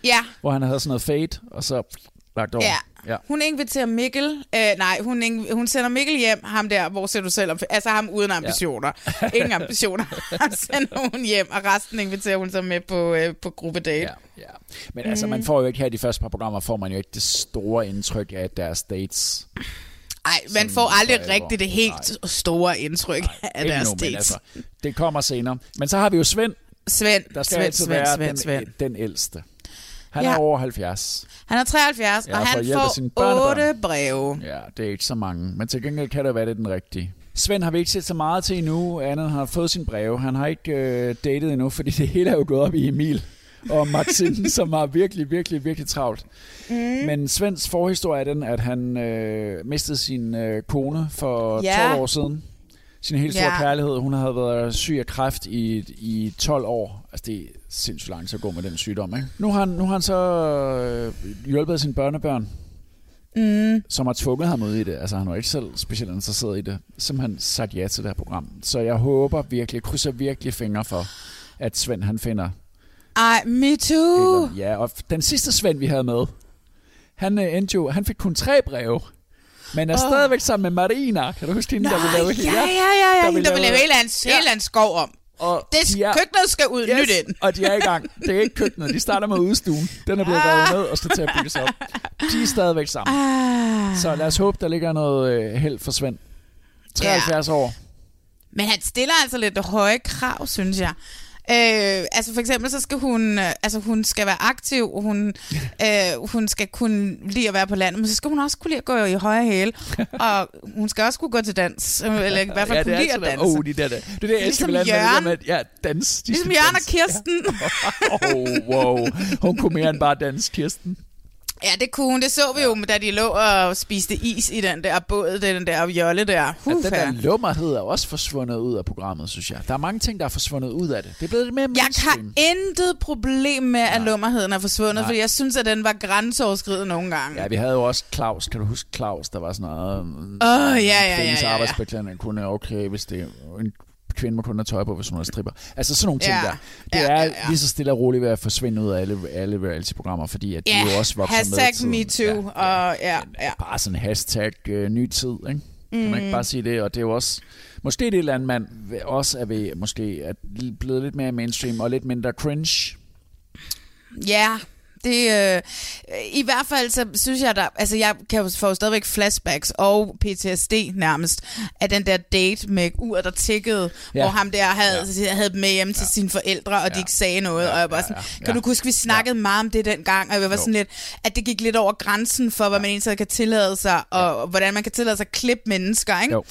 Speaker 2: Ja,
Speaker 1: hvor han havde sådan noget fade, og så lagt over.
Speaker 2: Ja.
Speaker 1: Ja.
Speaker 2: Hun inviterer Mikkel, øh, nej, hun, inv- hun sender Mikkel hjem, ham der, hvor ser du selv om, altså ham uden ambitioner. Ja. Ingen ambitioner. (laughs) Han sender hun hjem, og resten inviterer hun så med på, øh, på gruppedate.
Speaker 1: Ja, ja. Men mm. altså, man får jo ikke her i de første par programmer, får man jo ikke det store indtryk af deres dates.
Speaker 2: Ej, man får aldrig
Speaker 1: for alvor.
Speaker 2: rigtig det helt store indtryk af
Speaker 1: Ikke
Speaker 2: deres
Speaker 1: nu,
Speaker 2: dates.
Speaker 1: altså, det kommer senere. Men så har vi jo Svend.
Speaker 2: Svend,
Speaker 1: Der skal
Speaker 2: Svend,
Speaker 1: altid
Speaker 2: Svend,
Speaker 1: være
Speaker 2: Svend,
Speaker 1: den,
Speaker 2: Svend.
Speaker 1: den ældste. Han
Speaker 2: Ja.
Speaker 1: er over 70.
Speaker 2: Han er 73,
Speaker 1: Ja,
Speaker 2: og han får
Speaker 1: sine børnebørn.
Speaker 2: 8 breve.
Speaker 1: Ja, det er ikke så mange. Men til gengæld kan det være, det er den rigtige. Svend har vi ikke set så meget til endnu, andet han har fået sin breve. Han har ikke øh, datet endnu, fordi det hele er jo gået op i Emil og Maxine, (laughs) som har virkelig, virkelig, virkelig travlt.
Speaker 2: Mm.
Speaker 1: Men Svends forhistorie er den, at han øh, mistede sin øh, kone for
Speaker 2: Ja.
Speaker 1: 12 år siden. Sin helt store
Speaker 2: Ja.
Speaker 1: kærlighed. Hun havde været syg af kræft i, i 12 år. Altså, det er sindssygt langt at gå med den sygdom, ikke? Nu har han, nu har han så øh, hjulpet sine børnebørn
Speaker 2: Mm.
Speaker 1: som har tvunget ham ud i det. Altså, han var ikke selv specielt interesseret i det. Simpelthen sagt ja til det her program. Så jeg håber virkelig, krydser virkelig fingre for, at Svend han finder...
Speaker 2: Ej, me too.
Speaker 1: Eller, ja, og den sidste Svend, vi havde med, han øh, endte jo, han fik kun tre breve. Men er oh. stadigvæk sammen med Marina. Kan du huske hende, der ville lave
Speaker 2: ja, ja, ja, ja,
Speaker 1: ville
Speaker 2: der vil lave
Speaker 1: lave-
Speaker 2: hele hans,
Speaker 1: Ja.
Speaker 2: hele hans skov om.
Speaker 1: Og
Speaker 2: Det
Speaker 1: de er-
Speaker 2: køkkenet skal ud
Speaker 1: Yes,
Speaker 2: nyt ind.
Speaker 1: og de er i gang. Det er ikke køkkenet. De starter med udstuen. Den er blevet revet ned og skal til at bygges op. De er stadigvæk sammen.
Speaker 2: Ah.
Speaker 1: Så lad os håbe, der ligger noget øh, held for Svend. 73 år.
Speaker 2: Men han stiller altså lidt høje krav, synes jeg. Øh, altså for eksempel så skal hun, øh, altså hun skal være aktiv, og hun, (laughs) øh, hun skal kunne lide at være på landet, men så skal hun også kunne lide at gå i højre hæle, (laughs) og hun skal også kunne gå til dans, øh, eller i hvert fald
Speaker 1: ja,
Speaker 2: kunne lide at danse.
Speaker 1: oh, de der, det er det, jeg elsker
Speaker 2: Ligesom
Speaker 1: der
Speaker 2: Jørgen.
Speaker 1: med, at- ja, dans. De
Speaker 2: Ligesom Jørgen og
Speaker 1: danse.
Speaker 2: Kirsten. (laughs)
Speaker 1: Ja. Oh, wow. Hun kunne mere end bare danse, Kirsten.
Speaker 2: Ja, det kunne hun. Det så vi jo, da de lå og spiste is i den der båd, den der jolle der.
Speaker 1: Ja, den der lummerhed er også forsvundet ud af programmet, synes jeg. Der er mange ting, der er forsvundet ud af det. Det er blevet lidt mere
Speaker 2: Jeg
Speaker 1: mainstream.
Speaker 2: har intet problem med, at lummerheden er forsvundet,
Speaker 1: Nej.
Speaker 2: fordi jeg synes, at den var grænseoverskridende nogle gange.
Speaker 1: Ja, vi havde jo også Claus. Kan du huske Claus? Der var sådan noget...
Speaker 2: Åh, ja, ja, ja, ja, ja.
Speaker 1: arbejdsbeklædning kunne okay, hvis det en kvinde må kun have tøj på, hvis hun er stripper. Altså sådan nogle ting
Speaker 2: Ja.
Speaker 1: der. Det
Speaker 2: Ja,
Speaker 1: er
Speaker 2: ja, ja.
Speaker 1: lige så stille og roligt ved at forsvinde ud af alle, alle reality-programmer, fordi at de
Speaker 2: Ja,
Speaker 1: jo også vokser med
Speaker 2: hashtag. MeToo, og ja, ja.
Speaker 1: Bare sådan hashtag øh, ny tid, ikke? Kan man
Speaker 2: Mm.
Speaker 1: ikke bare sige det? Og det er jo også... Måske det andet, man også er ved, måske er blevet lidt mere mainstream og lidt mindre cringe.
Speaker 2: Ja, det, øh, i hvert fald så synes jeg, der, altså jeg kan jo få stadigvæk flashbacks og PTSD nærmest af den der date med uret, der tikkede,
Speaker 1: Ja.
Speaker 2: ja. hvor ham der havde, ja. havde dem med hjem til sine forældre, og de ikke sagde noget, og jeg var sådan, kan du huske, vi snakkede meget om det dengang, og jeg var
Speaker 1: Jo.
Speaker 2: sådan lidt, at det gik lidt over grænsen for, hvad man egentlig kan tillade sig, og, og hvordan man kan tillade sig at klippe mennesker, ikke?
Speaker 1: Jo.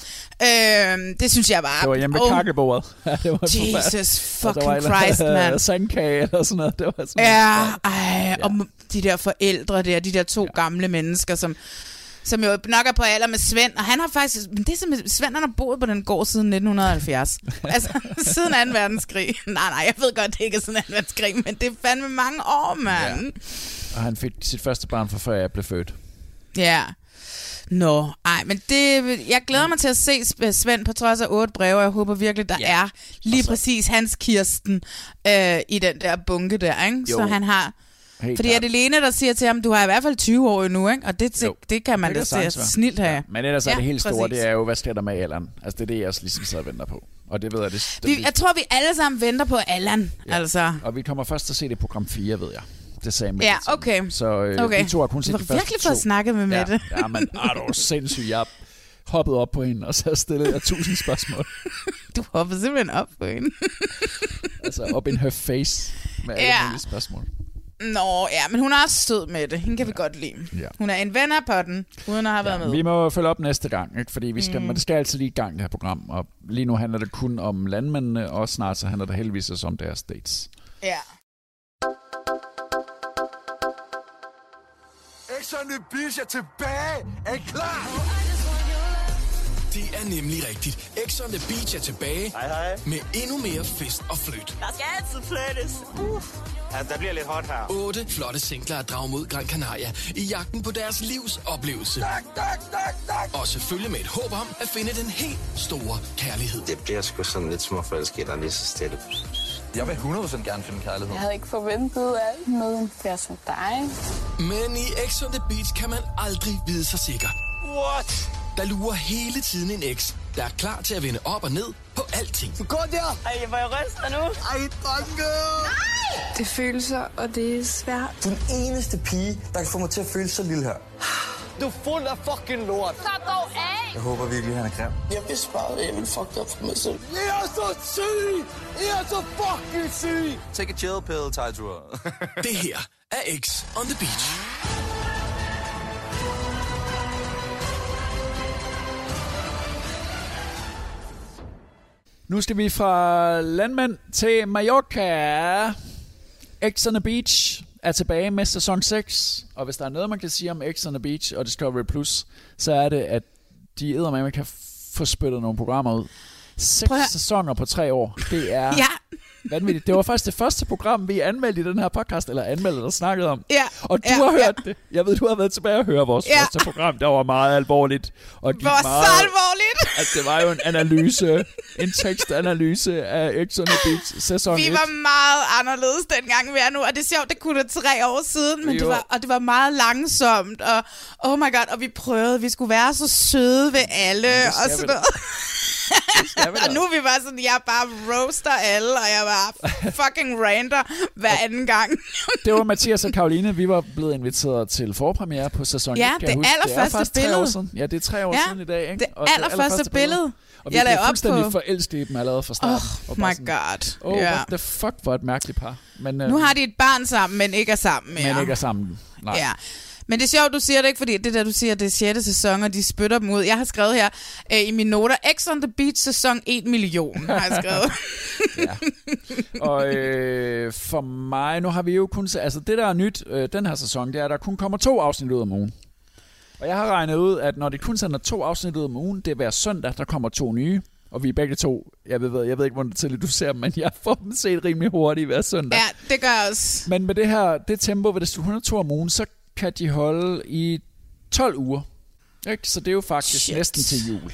Speaker 2: Øhm, det synes jeg bare...
Speaker 1: Det var hjemme
Speaker 2: Åh,
Speaker 1: kakkebordet. (laughs) Ja, det var
Speaker 2: Jesus (laughs) fucking Christ, mand.
Speaker 1: øh, Sandkage eller sådan noget. Det var sådan
Speaker 2: Ja, ej, og de der forældre der, de der to ja. gamle mennesker, som, som jo nok er på alder med Svend, og han har faktisk, men det er simpelthen, Svend han har boet på den gård siden 1970. (laughs) altså, siden 2. verdenskrig. (laughs) Nej, nej, jeg ved godt, det ikke er siden 2. verdenskrig, men det er fandme mange år, mand. Ja.
Speaker 1: Og han fik sit første barn for før jeg blev født.
Speaker 2: ja. Nå, ej, men det, jeg glæder mig til at se Sv- Svend på trods af otte breve, og jeg håber virkelig, der ja. er lige
Speaker 1: så-
Speaker 2: præcis hans Kirsten øh, i den der bunke der, ikke? Så
Speaker 1: Jo.
Speaker 2: han har...
Speaker 1: Helt
Speaker 2: Fordi
Speaker 1: klart.
Speaker 2: er det Lene, der siger til ham, du har i hvert fald 20 år endnu, ikke? Og det, det, det kan man
Speaker 1: Det
Speaker 2: da snilt have.
Speaker 1: Men ellers er det helt store,
Speaker 2: præcis.
Speaker 1: det er jo, hvad sker der med alderen? Altså det er det, jeg også ligesom sidder og venter på. Og det ved jeg, det, det
Speaker 2: Vi, jeg tror, vi alle sammen venter på Allan, ja. altså.
Speaker 1: Og vi kommer først til at se det program 4, ved jeg. Det sagde Mette
Speaker 2: Ja,
Speaker 1: til
Speaker 2: okay.
Speaker 1: Så øh,
Speaker 2: Okay.
Speaker 1: vi to har kun set de første
Speaker 2: virkelig fået snakket med Mette.
Speaker 1: Ja, ja men er du sindssyg. Jeg hoppede op på hende, og så stillede jeg tusind spørgsmål. (laughs)
Speaker 2: Du hoppede simpelthen op på hende.
Speaker 1: altså op in her face med alle
Speaker 2: Ja.
Speaker 1: mulige spørgsmål.
Speaker 2: Nå, ja, men hun er også sød med det. Hende kan vi godt lide.
Speaker 1: Ja.
Speaker 2: Hun er en ven af potten, uden at have været med.
Speaker 1: Vi må følge op næste gang, ikke? fordi vi skal,
Speaker 2: Mm.
Speaker 1: men det skal altid lige i gang, det her program. Og lige nu handler det kun om landmændene, og snart så handler det heldigvis også om deres dates.
Speaker 2: Ja.
Speaker 14: X on the Beach er tilbage. Er I klar?
Speaker 15: Det er nemlig rigtigt. X on the Beach er tilbage hej, hej. med endnu mere fest og fløjt.
Speaker 16: Der skal altid flyttes. Uh.
Speaker 14: Altså, der bliver lidt hot her.
Speaker 15: Otte flotte singler at drage mod Gran Canaria i jagten på deres livs oplevelse.
Speaker 14: Tak, tak, tak, tak.
Speaker 15: Og selvfølgelig med et håb om at finde den helt store kærlighed.
Speaker 8: Det bliver sgu sådan lidt småforelsket og lige så stille.
Speaker 13: Jeg vil 100% gerne finde kærlighed.
Speaker 16: Jeg havde ikke forventet at en flere som dig.
Speaker 15: Men i X on the Beach kan man aldrig vide sig sikker.
Speaker 14: What?
Speaker 15: Der lurer hele tiden en eks, der er klar til at vende op og ned på alting.
Speaker 14: Du går der.
Speaker 16: Ej, hvor jeg ryster nu.
Speaker 14: Ej, dronke.
Speaker 16: Det er følelser, og det er svært.
Speaker 7: Du er den eneste pige, der kan få mig til at føle så lille her.
Speaker 14: Du er fuld af fucking lort.
Speaker 16: Slap dog af!
Speaker 7: Jeg håber virkelig, han er grim.
Speaker 16: Jeg vidste bare, at jeg ville fuck op for mig selv.
Speaker 14: I er så syge. I er så fucking syge.
Speaker 13: Take a chill pill, Tejtur.
Speaker 15: Det her er X on the Beach.
Speaker 1: Nu skal vi fra landmænd til Mallorca. X on the Beach er tilbage med sæson 6. Og hvis der er noget, man kan sige om X on the Beach og Discovery Plus, så er det, at de eddermame kan få spyttet nogle programmer ud. Seks
Speaker 2: Prøv
Speaker 1: sæsoner på tre år. Det er
Speaker 2: Ja.
Speaker 1: vanvittigt. Det var faktisk det første program, vi anmeldte i den her podcast, eller anmeldte og snakket om.
Speaker 2: Ja.
Speaker 1: Og du
Speaker 2: Ja,
Speaker 1: har
Speaker 2: ja.
Speaker 1: hørt det. Jeg ved, du har været tilbage og høre vores
Speaker 2: Ja.
Speaker 1: første program. Det var meget alvorligt. Og gik
Speaker 2: Det var
Speaker 1: meget. At det var jo en analyse, en tekstanalyse af X on the Beach sæson
Speaker 2: Vi
Speaker 1: 1.
Speaker 2: var meget anderledes dengang, vi er nu, og det er sjovt, det kunne da tre år siden, men det
Speaker 1: var-
Speaker 2: og det var meget langsomt, og oh my god, og vi prøvede, vi skulle være så søde ved alle, og sådan
Speaker 1: da.
Speaker 2: noget. Og nu er vi bare sådan, jeg bare roaster alle, og jeg bare fucking ranter hver anden gang.
Speaker 1: Det var Mathias og Karoline. Vi var blevet inviteret til forpremiere på sæson
Speaker 2: Ja,
Speaker 1: 1, kan jeg
Speaker 2: det
Speaker 1: huske.
Speaker 2: allerførste
Speaker 1: det er
Speaker 2: billede.
Speaker 1: år siden. Ja, det er tre år
Speaker 2: Ja,
Speaker 1: siden i dag. Ikke?
Speaker 2: det
Speaker 1: Og
Speaker 2: allerførste billede.
Speaker 1: Og vi
Speaker 2: Jeg
Speaker 1: blev fuldstændig
Speaker 2: på-
Speaker 1: forelsket i dem allerede fra starten.
Speaker 2: Oh
Speaker 1: Og
Speaker 2: my
Speaker 1: sådan,
Speaker 2: god.
Speaker 1: Oh,
Speaker 2: Ja.
Speaker 1: what the fuck, hvor et mærkeligt par. Men, øh,
Speaker 2: Nu har de et barn sammen, men ikke er sammen mere.
Speaker 1: Men ikke er sammen. Nej.
Speaker 2: Ja. Men det er sjovt, du siger det ikke, fordi det der, du siger, det er 6. sæson, og de spytter dem ud. Jeg har skrevet her øh, i mine noter, X on the Beach sæson 1 million, har jeg skrevet. (laughs)
Speaker 1: Og øh, for mig, nu har vi jo kun... Altså det, der er nyt øh, den her sæson, det er, at der kun kommer to afsnit ud om ugen. Og jeg har regnet ud, at når det kun sender to afsnit ud om ugen, det er hver søndag, der kommer to nye. Og vi er begge to, jeg ved, jeg ved ikke, hvordan tidligt du ser dem, men jeg får dem set rimelig hurtigt hver søndag.
Speaker 2: ja, det gør også.
Speaker 1: Men med det her det tempo, hvis du 102 om ugen, så kan de holde i 12 uger. Ikke? Så det er jo faktisk
Speaker 2: Shit.
Speaker 1: næsten til jul,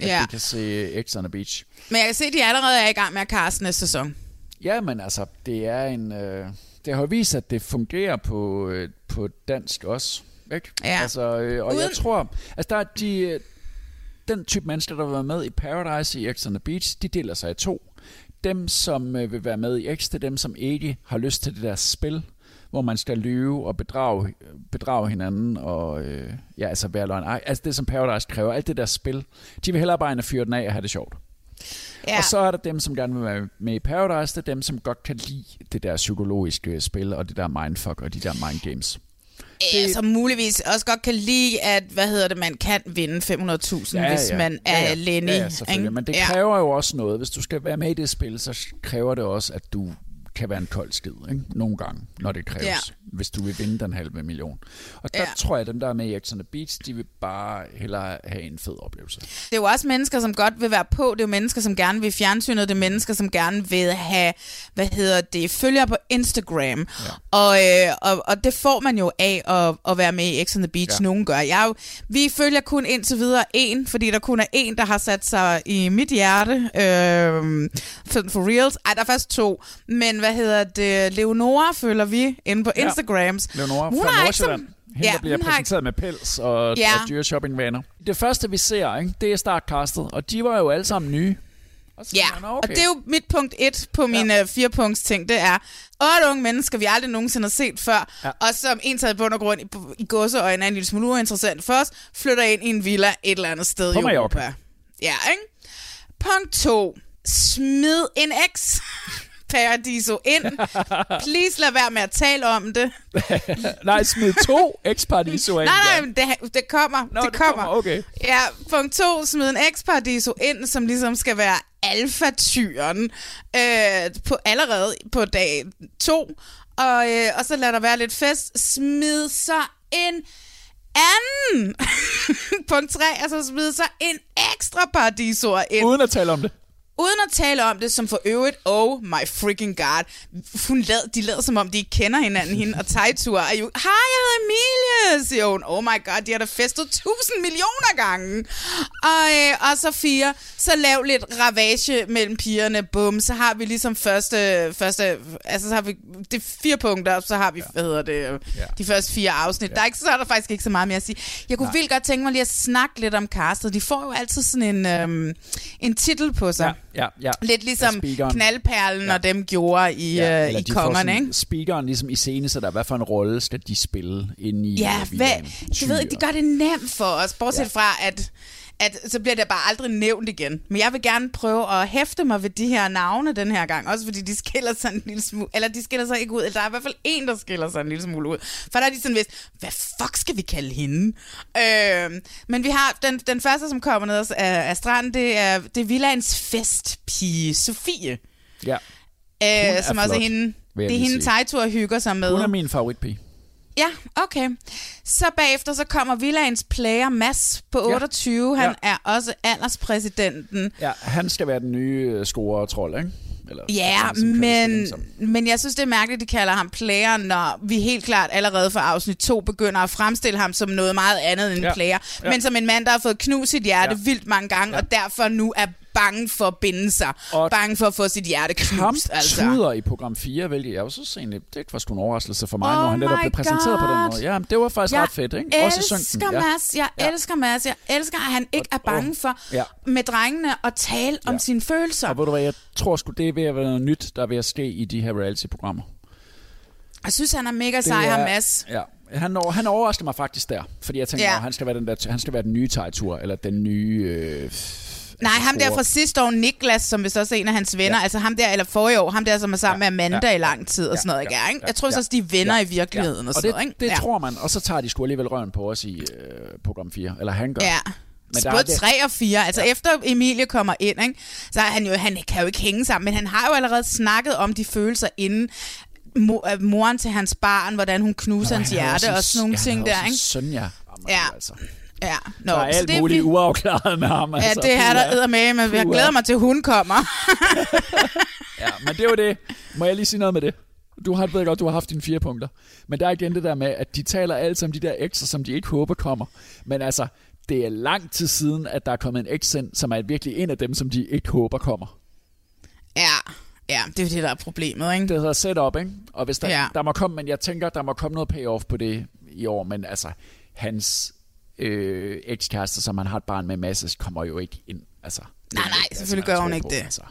Speaker 1: at
Speaker 2: Ja.
Speaker 1: vi kan se X on the Beach.
Speaker 2: Men jeg kan se, at de allerede er i gang med at kaste næste sæson.
Speaker 1: Ja, men altså, det er en... Øh, det har vist, at det fungerer på, øh, på dansk også. Ikke?
Speaker 2: Ja.
Speaker 1: Altså, øh, og
Speaker 2: Uden-
Speaker 1: jeg tror... Altså, der er de... øh, Den type mennesker, der vil være med i Paradise i X on the Beach, de deler sig i to. Dem, som øh, vil være med i X, det er dem, som ikke har lyst til det der spil, hvor man skal lyve og bedrage, bedrage hinanden og øh, ja, altså være løgn. Altså det, som Paradise kræver, alt det der spil. De vil hellere bare ind og fyre den af og have det sjovt.
Speaker 2: Ja.
Speaker 1: Og så er der dem, som gerne vil være med i Paradise. Det er dem, som godt kan lide det der psykologiske spil, og det der mindfuck, og de der mind games.
Speaker 2: Det... Som muligvis også godt kan lide, at hvad hedder det, man kan vinde 500.000, ja, hvis man er
Speaker 1: ja, ja.
Speaker 2: Lenny.
Speaker 1: Ja, ja, selvfølgelig. Men det
Speaker 2: Ja.
Speaker 1: kræver jo også noget. Hvis du skal være med i det spil, så kræver det også, at du kan være en kold skid, ikke? Nogle gange, når det kræves,
Speaker 2: Ja.
Speaker 1: hvis du vil vinde den halve million. Og der
Speaker 2: Ja.
Speaker 1: tror jeg, at dem, der er med i X the Beach, de vil bare hellere have en fed oplevelse.
Speaker 2: Det er jo også mennesker, som godt vil være på. Det er jo mennesker, som gerne vil fjernsynet. Det er mennesker, som gerne vil have, hvad hedder det, følgere på Instagram. Ja. Og, øh, og, og det får man jo af at, at være med i X the Beach.
Speaker 1: Ja.
Speaker 2: Nogen gør. Jeg jo, vi følger kun indtil videre en, fordi der kun er en, der har sat sig i mit hjerte. Øh, for, for reals. Ej, der er faktisk to. Men hvad hedder det? Leonora følger vi inde på
Speaker 1: Ja.
Speaker 2: Instagrams.
Speaker 1: Leonora
Speaker 2: Hun
Speaker 1: fra Nordsjælland. Hende,
Speaker 2: Ja,
Speaker 1: der bliver
Speaker 2: hun har
Speaker 1: præsenteret med pels og,
Speaker 2: Ja.
Speaker 1: og dyre shoppingvaner. Det første, vi ser, ikke, det er startcastet, og de var jo alle sammen nye. Og
Speaker 2: Ja,
Speaker 1: man,
Speaker 2: okay. og det er jo mit punkt et på min ja. fire punkts ting, det er otte unge mennesker, vi aldrig nogensinde har set før,
Speaker 1: Ja.
Speaker 2: og som en taget bund og grund i, i godseøjne er en lille smule uinteressant for os, flytter ind i en villa et eller andet sted
Speaker 1: På
Speaker 2: i
Speaker 1: Mallorca.
Speaker 2: Europa. Ja, ikke? Punkt to. Smid en eks (laughs) Paradiso ind. Please lad være med at tale om det. (laughs)
Speaker 1: nej, smid to X-Paradiso ind.
Speaker 2: Nej, nej, men det, det kommer.
Speaker 1: Nå,
Speaker 2: det
Speaker 1: det
Speaker 2: kommer.
Speaker 1: kommer, okay.
Speaker 2: Ja, punkt to, smid en X-Paradiso ind, som ligesom skal være alfatyren øh, på, allerede på dag to. Og, øh, og så lad der være lidt fest. Smid så en anden. (laughs) punkt tre, altså smid så en ekstra paradisor ind.
Speaker 1: Uden at tale om det.
Speaker 2: Uden at tale om det, som for øvrigt, oh my freaking god, hun lad, de lader som om, de ikke kender hinanden, hende og Tejtur er jo, hej, jeg hedder Emilie, siger hun. Oh my god, de har da festet tusind millioner gange. Og, øh, og så fire, så lav lidt ravage mellem pigerne, bum, så har vi ligesom første, første altså så har vi, det fire punkter, så har vi, hvad hedder det, ja. de første fire afsnit. Ja. Der er ikke, så er der faktisk ikke så meget mere at sige. Jeg kunne
Speaker 1: Nej.
Speaker 2: vildt godt tænke mig lige at snakke lidt om castet. De får jo altid sådan en, øhm, en titel på sig.
Speaker 1: Ja, ja.
Speaker 2: Lidt ligesom
Speaker 1: speakeren.
Speaker 2: knaldperlen ja. og dem gjorde i, ja, øh, i kongerne,
Speaker 1: sådan-
Speaker 2: ikke?
Speaker 1: Speakeren ligesom i scene, så der hvad for en rolle skal de spille inde i
Speaker 2: Ja, hvad, ved, de gør det nemt for os, bortset
Speaker 1: Ja.
Speaker 2: ja. fra, at, at så bliver det bare aldrig nævnt igen. Men jeg vil gerne prøve at hæfte mig ved de her navne den her gang, også fordi de skiller sig en lille smule, eller de skiller sig ikke ud, eller der er i hvert fald en, der skiller sig en lille smule ud. For der er de sådan vist, hvad fuck skal vi kalde hende? Øh, men vi har den, den første, som kommer ned af, af stranden, det er, det er Villaens festpige, Sofie.
Speaker 1: Ja.
Speaker 2: Øh,
Speaker 1: er
Speaker 2: som også er
Speaker 1: flot,
Speaker 2: hende,
Speaker 1: vil jeg
Speaker 2: det er hende. Tejtur hygger sig med.
Speaker 1: Hun er min favoritpige.
Speaker 2: Ja, okay. Så bagefter så kommer Villaens player Mads på
Speaker 1: Ja.
Speaker 2: 28. Han
Speaker 1: Ja.
Speaker 2: er også alderspræsidenten.
Speaker 1: Ja, han skal være den nye øh, score trold, ikke? Eller,
Speaker 2: Ja, men,
Speaker 1: det, som.
Speaker 2: men jeg synes, det er mærkeligt, de kalder ham player, når vi helt klart allerede fra afsnit 2 begynder at fremstille ham som noget meget andet end en
Speaker 1: Ja,
Speaker 2: player.
Speaker 1: ja.
Speaker 2: Men som en mand, der har fået knust sit hjerte
Speaker 1: Ja.
Speaker 2: vildt mange gange, og derfor nu er bange for at binde sig.
Speaker 1: Og
Speaker 2: bange for at få sit hjerte knust. Altså.
Speaker 1: Kamptuder i program 4, hvilket jeg også synes egentlig, det var sgu en overraskelse for mig,
Speaker 2: Oh
Speaker 1: når han netop blev præsenteret på den
Speaker 2: God.
Speaker 1: måde. Ja, det var faktisk
Speaker 2: jeg
Speaker 1: ret fedt, ikke? Også i
Speaker 2: elsker
Speaker 1: synken. Ja.
Speaker 2: Mads. Jeg
Speaker 1: Ja.
Speaker 2: elsker Mads. Jeg elsker, at han ikke er bange for
Speaker 1: Ja.
Speaker 2: med drengene at tale om
Speaker 1: Ja.
Speaker 2: sine følelser.
Speaker 1: Og ved du hvad, jeg tror sgu, det er ved at være noget nyt, der er ved at ske i de her reality-programmer.
Speaker 2: Jeg synes, han er mega sej, ham Mads.
Speaker 1: Ja, han, over, han overrasker mig faktisk der, fordi jeg tænker,
Speaker 2: Ja.
Speaker 1: han, skal være den der, han skal være den nye Tejtur, eller den nye... Øh,
Speaker 2: Nej, ham der fra sidste år, Niklas, som vist også er en af hans venner, ja. altså ham der, eller forrige år, ham der, som er sammen ja, med Amanda ja, i lang tid og sådan noget, ikke? Ja, Jeg tror så også, de er venner ja, i virkeligheden ja. og sådan
Speaker 1: og det,
Speaker 2: noget, ikke?
Speaker 1: det
Speaker 2: ja.
Speaker 1: tror man, og så tager de sgu alligevel røven på os i øh, program 4, eller han gør.
Speaker 2: Ja. Men Både 3 og 4, altså ja. efter Emilie kommer ind, ikke, så er han jo, han kan jo ikke hænge sammen, men han har jo allerede snakket om de følelser inden mor, moren til hans barn, hvordan hun knuser Nå, hans hjerte og sådan nogle
Speaker 1: ja,
Speaker 2: ting der, ikke?
Speaker 1: Søn, ja.
Speaker 2: Ja.
Speaker 1: Altså.
Speaker 2: Ja, Nå,
Speaker 1: der er alt det, muligt vi... uafklaret med ham. Altså.
Speaker 2: Ja, det er der med, men jeg glæder mig til, at hun kommer. (laughs)
Speaker 1: ja, men det er jo det. Må jeg lige sige noget med det? Du har ved godt, du har haft dine fire punkter. Men der er igen det der med, at de taler alt om de der ekser, som de ikke håber kommer. Men altså, det er lang tid siden, at der er kommet en eks ind, som er virkelig en af dem, som de ikke håber kommer.
Speaker 2: Ja, ja, det er det, der er problemet, ikke?
Speaker 1: Det hedder setup, ikke? Og hvis der, ja. der må komme, men jeg tænker, der må komme noget payoff på det i år, men altså, hans øh, ekskæreste, som han har et barn med masse, kommer jo ikke ind. Altså,
Speaker 2: nej, nej, selvfølgelig gør hun ikke på, det. Altså.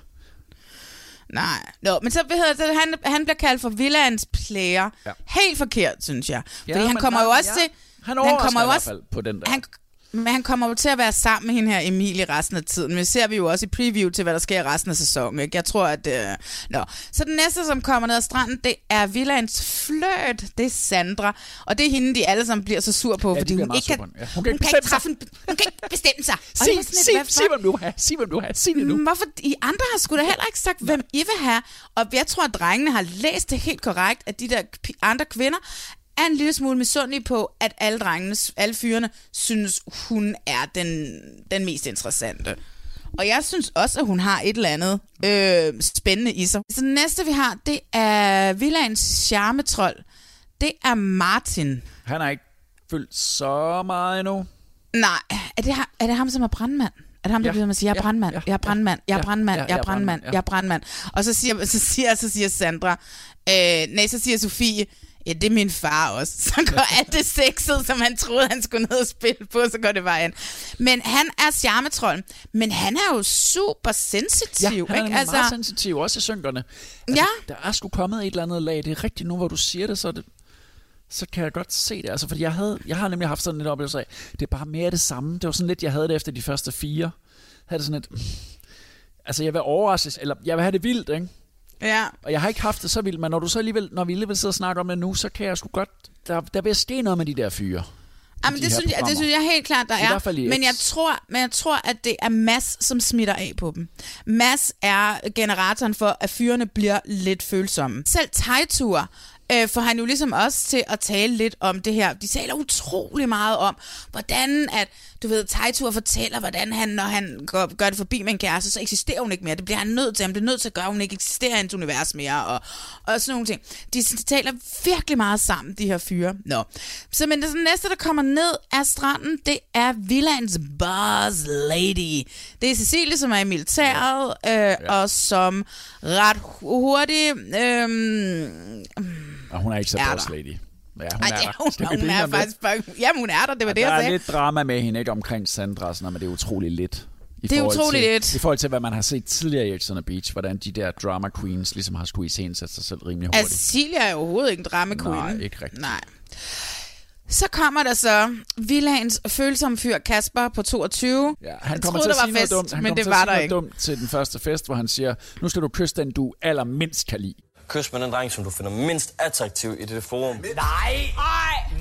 Speaker 2: Nej, Nå, men så hedder det, han, han bliver kaldt for Villains player. Ja. Helt forkert, synes jeg. Fordi ja, han kommer jo også ja. til...
Speaker 1: Han, han kommer jo også, på den der.
Speaker 2: Han, men han kommer jo til at være sammen med hende her Emilie resten af tiden. Men det ser vi jo også i preview til, hvad der sker resten af sæsonen. Ikke? Jeg tror, at... Øh... Nå. Så den næste, som kommer ned ad stranden, det er Villans fløt. Det er Sandra. Og det er hende, de alle sammen bliver så sur på,
Speaker 1: ja,
Speaker 2: fordi hun ikke, kan,
Speaker 1: ja.
Speaker 2: hun, kan, hun, kan ikke træffe en, hun kan ikke bestemme sig.
Speaker 1: sig, sig, sig, hvem du vil have. Sig, hvem du vil have. Sig det nu.
Speaker 2: Hvorfor? I andre har sgu da heller ikke sagt, hvem I vil have. Og jeg tror, at drengene har læst det helt korrekt, at de der andre kvinder er en lille smule misundelig på, at alle drengene, alle fyrene, synes, hun er den, den mest interessante. Og jeg synes også, at hun har et eller andet øh, spændende i sig. Så det næste, vi har, det er Villaens charmetrol. Det er Martin.
Speaker 1: Han har ikke fyldt så meget endnu.
Speaker 2: Nej, er det, er det ham, som er brandmand? Er det ham, der ja. bliver, sige, jeg er brandmand, jeg er brandmand, jeg er brandmand, jeg er brandmand, jeg er brandmand. Og så siger, så siger, så siger Sandra, øh, nej, så siger Sofie, Ja, det er min far også. (laughs) Så går alt det sexet, som han troede, han skulle ned og spille på, så går det vejen. Men han er charmetrollen. Men han er jo super sensitiv.
Speaker 1: Ja, han er
Speaker 2: ikke?
Speaker 1: Altså, meget sensitiv, også i synkerne. Altså, ja. Der er sgu kommet et eller andet lag. Det er rigtigt nu, hvor du siger det, så det, så kan jeg godt se det. Altså, fordi jeg, havde, jeg har nemlig haft sådan lidt oplevelse af, det er bare mere det samme. Det var sådan lidt, jeg havde det efter de første fire. Jeg havde det sådan lidt, altså jeg vil overraskes, eller jeg vil have det vildt, ikke?
Speaker 2: Ja.
Speaker 1: Og jeg har ikke haft det så vildt, men når, du så alligevel, når vi alligevel sidder og snakker om det nu, så kan jeg sgu godt... Der, der vil ske noget med de der fyre.
Speaker 2: Jamen, de det, synes jeg, det synes jeg helt klart, der er. er. Men jeg, tror, men jeg tror, at det er Mass, som smitter af på dem. Mass er generatoren for, at fyrene bliver lidt følsomme. Selv Taitur øh, får han jo ligesom også til at tale lidt om det her. De taler utrolig meget om, hvordan at du ved, Taitur fortæller, hvordan han, når han går, gør det forbi med en kæreste, så eksisterer hun ikke mere. Det bliver han nødt til. Han bliver nødt til at gøre, at hun ikke eksisterer i hans univers mere, og, og sådan nogle ting. De taler virkelig meget sammen, de her fyre. Nå. Så men det næste, der kommer ned af stranden, det er Villans Boss Lady. Det er Cecilie, som er i militæret, øh, ja. og som ret hurtigt... Øh,
Speaker 1: og hun er ikke så boss lady.
Speaker 2: Ja, hun Ej, er, der. hun, hun er faktisk bare... Jamen, hun er der, det var ja, det, jeg
Speaker 1: sagde.
Speaker 2: Der
Speaker 1: er lidt drama med hende, ikke omkring Sandra, sådan, men det er utroligt lidt.
Speaker 2: I det er utroligt
Speaker 1: til,
Speaker 2: lidt.
Speaker 1: I forhold til, hvad man har set tidligere i Ex on the Beach, hvordan de der drama queens ligesom har skulle iscenesætte sig selv rimelig hurtigt.
Speaker 2: Altså, Celia er overhovedet ikke en drama queen.
Speaker 1: Nej, ikke rigtigt.
Speaker 2: Nej. Så kommer der så Villagens følsomme fyr Kasper på 22.
Speaker 1: Ja, han kommer til at sige fest, noget dumt. Han men det var der ikke. dumt til den første fest, hvor han siger, nu skal du kysse den, du allermindst kan lide.
Speaker 17: Kys med den dreng, som du finder mindst attraktiv i det forum.
Speaker 14: Nej!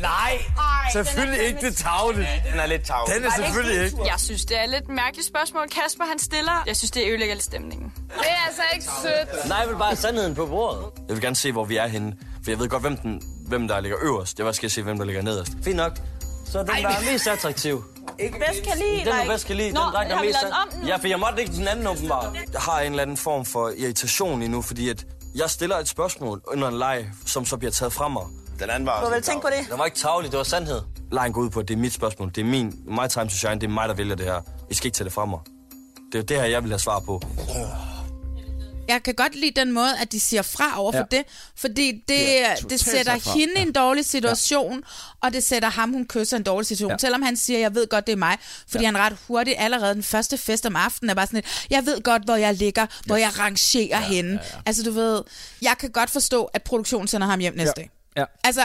Speaker 14: Nej! Nej! Selvfølgelig ikke det tavle.
Speaker 17: Den er lidt tavle.
Speaker 14: Den er selvfølgelig ikke.
Speaker 18: Jeg synes, det er lidt mærkeligt spørgsmål, Kasper han stiller. Jeg synes, det ødelægger lidt stemningen. Det er altså ikke sødt.
Speaker 17: Nej, jeg vil bare sandheden på bordet. Jeg vil gerne se, hvor vi er henne. For jeg ved godt, hvem, den, hvem der ligger øverst. Jeg vil skal se, hvem der ligger nederst. Fint nok. Så den, der er mest attraktiv.
Speaker 18: Ikke bedst kan lide,
Speaker 17: Den er bedst kan lide. Den dreng, der er mest om Ja, for jeg måtte ikke den anden åbenbart. Jeg har en eller anden form for irritation endnu, fordi at jeg stiller et spørgsmål under en leg, som så bliver taget fra mig.
Speaker 14: Den anden var
Speaker 18: Du vil tænke på det?
Speaker 17: Det var ikke tavligt, det var sandhed. Lejen går ud på, at det er mit spørgsmål. Det er min, my time to shine. Det er mig, der vælger det her. I skal ikke tage det fra mig. Det er det her, jeg vil have svar på.
Speaker 2: Jeg kan godt lide den måde, at de siger fra over for ja. det, fordi det, ja, det sætter hende i en dårlig situation, ja. og det sætter ham, hun kysser, en dårlig situation. Ja. Selvom han siger, jeg ved godt, det er mig, fordi ja. han ret hurtigt allerede den første fest om aftenen er bare sådan et, jeg ved godt, hvor jeg ligger, hvor jeg rangerer ja, hende. Ja, ja. Altså du ved, jeg kan godt forstå, at produktionen sender ham hjem næste
Speaker 1: ja.
Speaker 2: dag.
Speaker 1: Ja.
Speaker 2: Altså,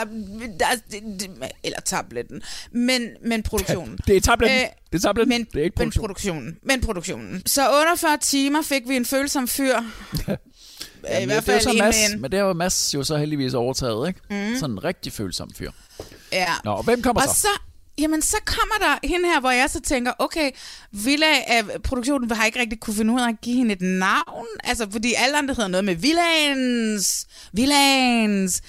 Speaker 2: der, det, det, eller tabletten. Men, men produktionen. (laughs)
Speaker 1: Det er tabletten. Det er tabletten.
Speaker 2: Men,
Speaker 1: Det er ikke
Speaker 2: men
Speaker 1: produktion.
Speaker 2: produktionen. Men produktionen. Så under 40 timer fik vi en følsom fyr. I hvert
Speaker 1: det er
Speaker 2: fald
Speaker 1: jo så Mads,
Speaker 2: en.
Speaker 1: men det har jo Mads jo så heldigvis overtaget, ikke?
Speaker 2: Mm.
Speaker 1: Sådan en rigtig følsom fyr.
Speaker 2: Ja.
Speaker 1: Nå, og hvem kommer
Speaker 2: og
Speaker 1: så?
Speaker 2: så? Jamen, så kommer der hende her, hvor jeg så tænker, okay, Villa, øh, produktionen har ikke rigtig kunne finde ud af at give hende et navn. Altså, fordi alle andre hedder noget med Villans, Villans.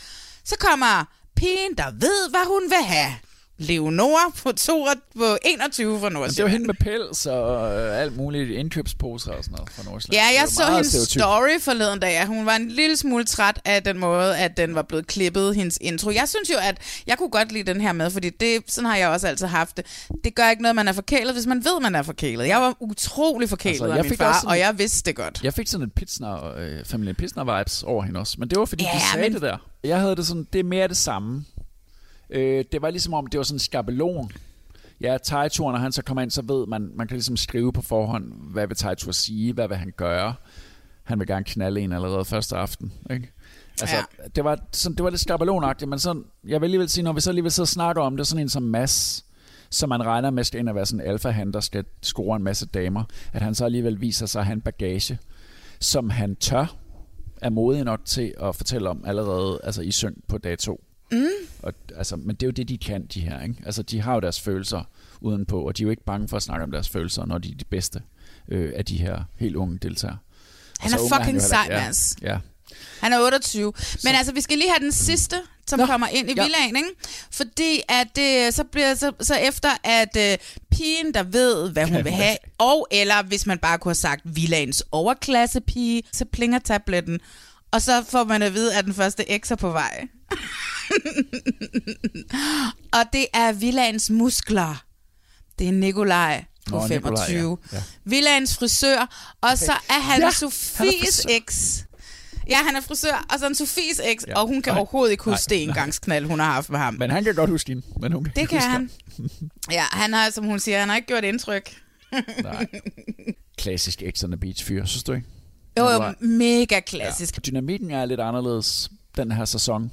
Speaker 2: Så kommer pigen, der ved, hvad hun vil have. Leonora på, to, på 21 fra
Speaker 1: Men det
Speaker 2: Nordsjælland.
Speaker 1: hende med pels og øh, alt muligt indkøbsposer og sådan noget fra Nordsjælland.
Speaker 2: Ja, jeg så hendes
Speaker 1: stereotypt.
Speaker 2: story forleden dag. Hun var en lille smule træt af den måde, at den var blevet klippet, hendes intro. Jeg synes jo, at jeg kunne godt lide den her med, fordi det, sådan har jeg også altid haft det. Det gør ikke noget, man er forkælet, hvis man ved, man er forkælet. Jeg var utrolig forkælet
Speaker 1: Altså, jeg
Speaker 2: af min
Speaker 1: fik
Speaker 2: far,
Speaker 1: sådan-
Speaker 2: og jeg vidste det godt.
Speaker 1: Jeg fik sådan en Pitsner, øh, familien Pitsner-vibes over hende også. Men det var, fordi
Speaker 2: Ja,
Speaker 1: de sagde
Speaker 2: men-
Speaker 1: det der. Jeg havde det sådan, det er mere det samme. Øh, det var ligesom om, det var sådan en skabelon. Ja, Tejtur, når han så kommer ind, så ved man, man kan ligesom skrive på forhånd, hvad vil Tejtur sige, hvad vil han gøre. Han vil gerne knalde en allerede første aften, ikke? Altså, ja. det, var sådan, det var lidt skabelonagtigt, men sådan, jeg vil alligevel sige, når vi så alligevel sidder og snakker om det, sådan en som Mads, som man regner med skal ind og være sådan en alfa der skal score en masse damer, at han så alligevel viser sig at have en bagage, som han tør, er modig nok til at fortælle om allerede altså i syng på dag to.
Speaker 2: Mm.
Speaker 1: Og, altså, men det er jo det, de kan, de her. Ikke? Altså, de har jo deres følelser udenpå, og de er jo ikke bange for at snakke om deres følelser, når de er de bedste øh, af de her helt unge deltagere.
Speaker 2: Han er
Speaker 1: så
Speaker 2: fucking
Speaker 1: ikke.
Speaker 2: sej, Mads.
Speaker 1: Ja, ja.
Speaker 2: Han er 28. Men altså, vi skal lige have den sidste, som Nå, kommer ind i
Speaker 1: ja.
Speaker 2: villaen, ikke? Fordi at det, så bliver så, så efter, at øh, pigen, der ved, hvad hun vil have, (laughs) og eller hvis man bare kunne have sagt villaens overklassepige, så plinger tabletten, og så får man at vide, at den første X er på vej. (laughs) (laughs) og det er villaens muskler. Det er Nikolaj på
Speaker 1: Nå,
Speaker 2: 25.
Speaker 1: Nikolaj, ja. Ja.
Speaker 2: Villaens frisør, og så er han
Speaker 1: Ja, han er
Speaker 2: Sofies
Speaker 1: frisør.
Speaker 2: eks. Ja, han er frisør, og så er han Sofies eks,
Speaker 1: Ja.
Speaker 2: og hun kan
Speaker 1: Nej,
Speaker 2: overhovedet ikke
Speaker 1: nej,
Speaker 2: huske det engangsknald, hun har haft med ham.
Speaker 1: Men han kan godt huske hende. Men hun kan
Speaker 2: Det kan han. Ja, han har, som hun siger, han har ikke gjort indtryk. (laughs)
Speaker 1: Nej. Klassisk X on the Beach fyr, synes du ikke?
Speaker 2: Jo, jo, mega klassisk.
Speaker 1: Ja. Dynamikken er lidt anderledes den her sæson.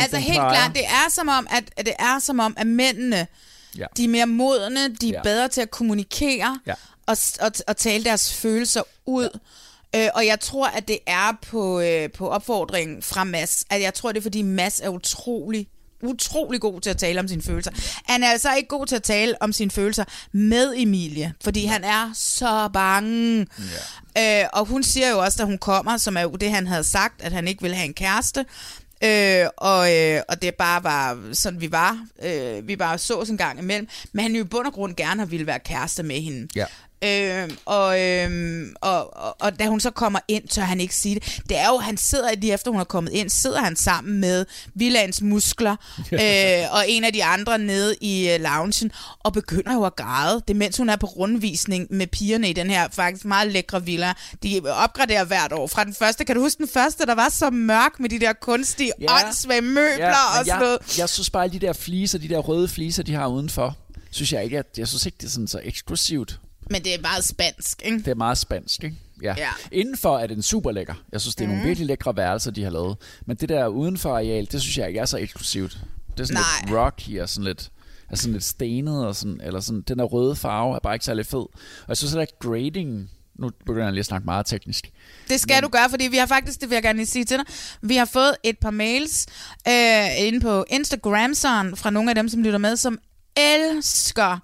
Speaker 2: Altså helt
Speaker 1: plejer.
Speaker 2: klart, det er som om, at, at det er som om, at mændene,
Speaker 1: Ja.
Speaker 2: de er mere modne, de er
Speaker 1: Ja.
Speaker 2: bedre til at kommunikere
Speaker 1: Ja.
Speaker 2: og, og, og tale deres følelser ud. Øh, og jeg tror, at det er på, øh, på opfordringen fra Mads, at jeg tror, det er, fordi Mads er utrolig utrolig god til at tale om sine følelser. Han er altså ikke god til at tale om sine følelser med Emilie, fordi han er så bange. Øh, og hun siger jo også, da hun kommer, som er jo det, han havde sagt, at han ikke ville have en kæreste. Øh, og, øh, og det bare var sådan, vi var. Øh, vi bare så en gang imellem. Men han jo i bund og grund gerne har ville være kærester med hende.
Speaker 1: Ja.
Speaker 2: Øh, og, øh, og, og, og da hun så kommer ind, tør han ikke sige det. Det er jo, han sidder lige efter hun er kommet ind, sidder han sammen med Villagens muskler øh, og en af de andre nede i øh, loungen og begynder jo at græde. Det mens hun er på rundvisning med pigerne i den her faktisk meget lækre villa. De opgraderer hvert år. Fra den første, kan du huske den første, der var så mørk med de der kunstige
Speaker 1: Ja.
Speaker 2: åndssvage møbler
Speaker 1: Ja,
Speaker 2: og sådan noget.
Speaker 1: jeg, jeg synes bare, at de der fliser, de der røde fliser, de har udenfor, synes jeg ikke, at, jeg synes ikke, det er sådan så eksklusivt.
Speaker 2: Men det er meget spansk, ikke?
Speaker 1: Det er meget spansk, ikke? Ja.
Speaker 2: Ja.
Speaker 1: Indenfor er den super lækker. Jeg synes, det er mm. nogle virkelig lækre værelser, de har lavet. Men det der udenfor areal, det synes jeg ikke er så eksklusivt. Det er sådan
Speaker 2: Nej.
Speaker 1: lidt rocky og sådan lidt, er sådan lidt stenet, og sådan, eller sådan, den der røde farve er bare ikke særlig fed. Og jeg synes, der grading, nu begynder jeg lige at snakke meget teknisk.
Speaker 2: Det skal Men... du gøre, fordi vi har faktisk, det vil jeg gerne lige sige til dig, vi har fået et par mails øh, inde på Instagram fra nogle af dem, som lytter med, som elsker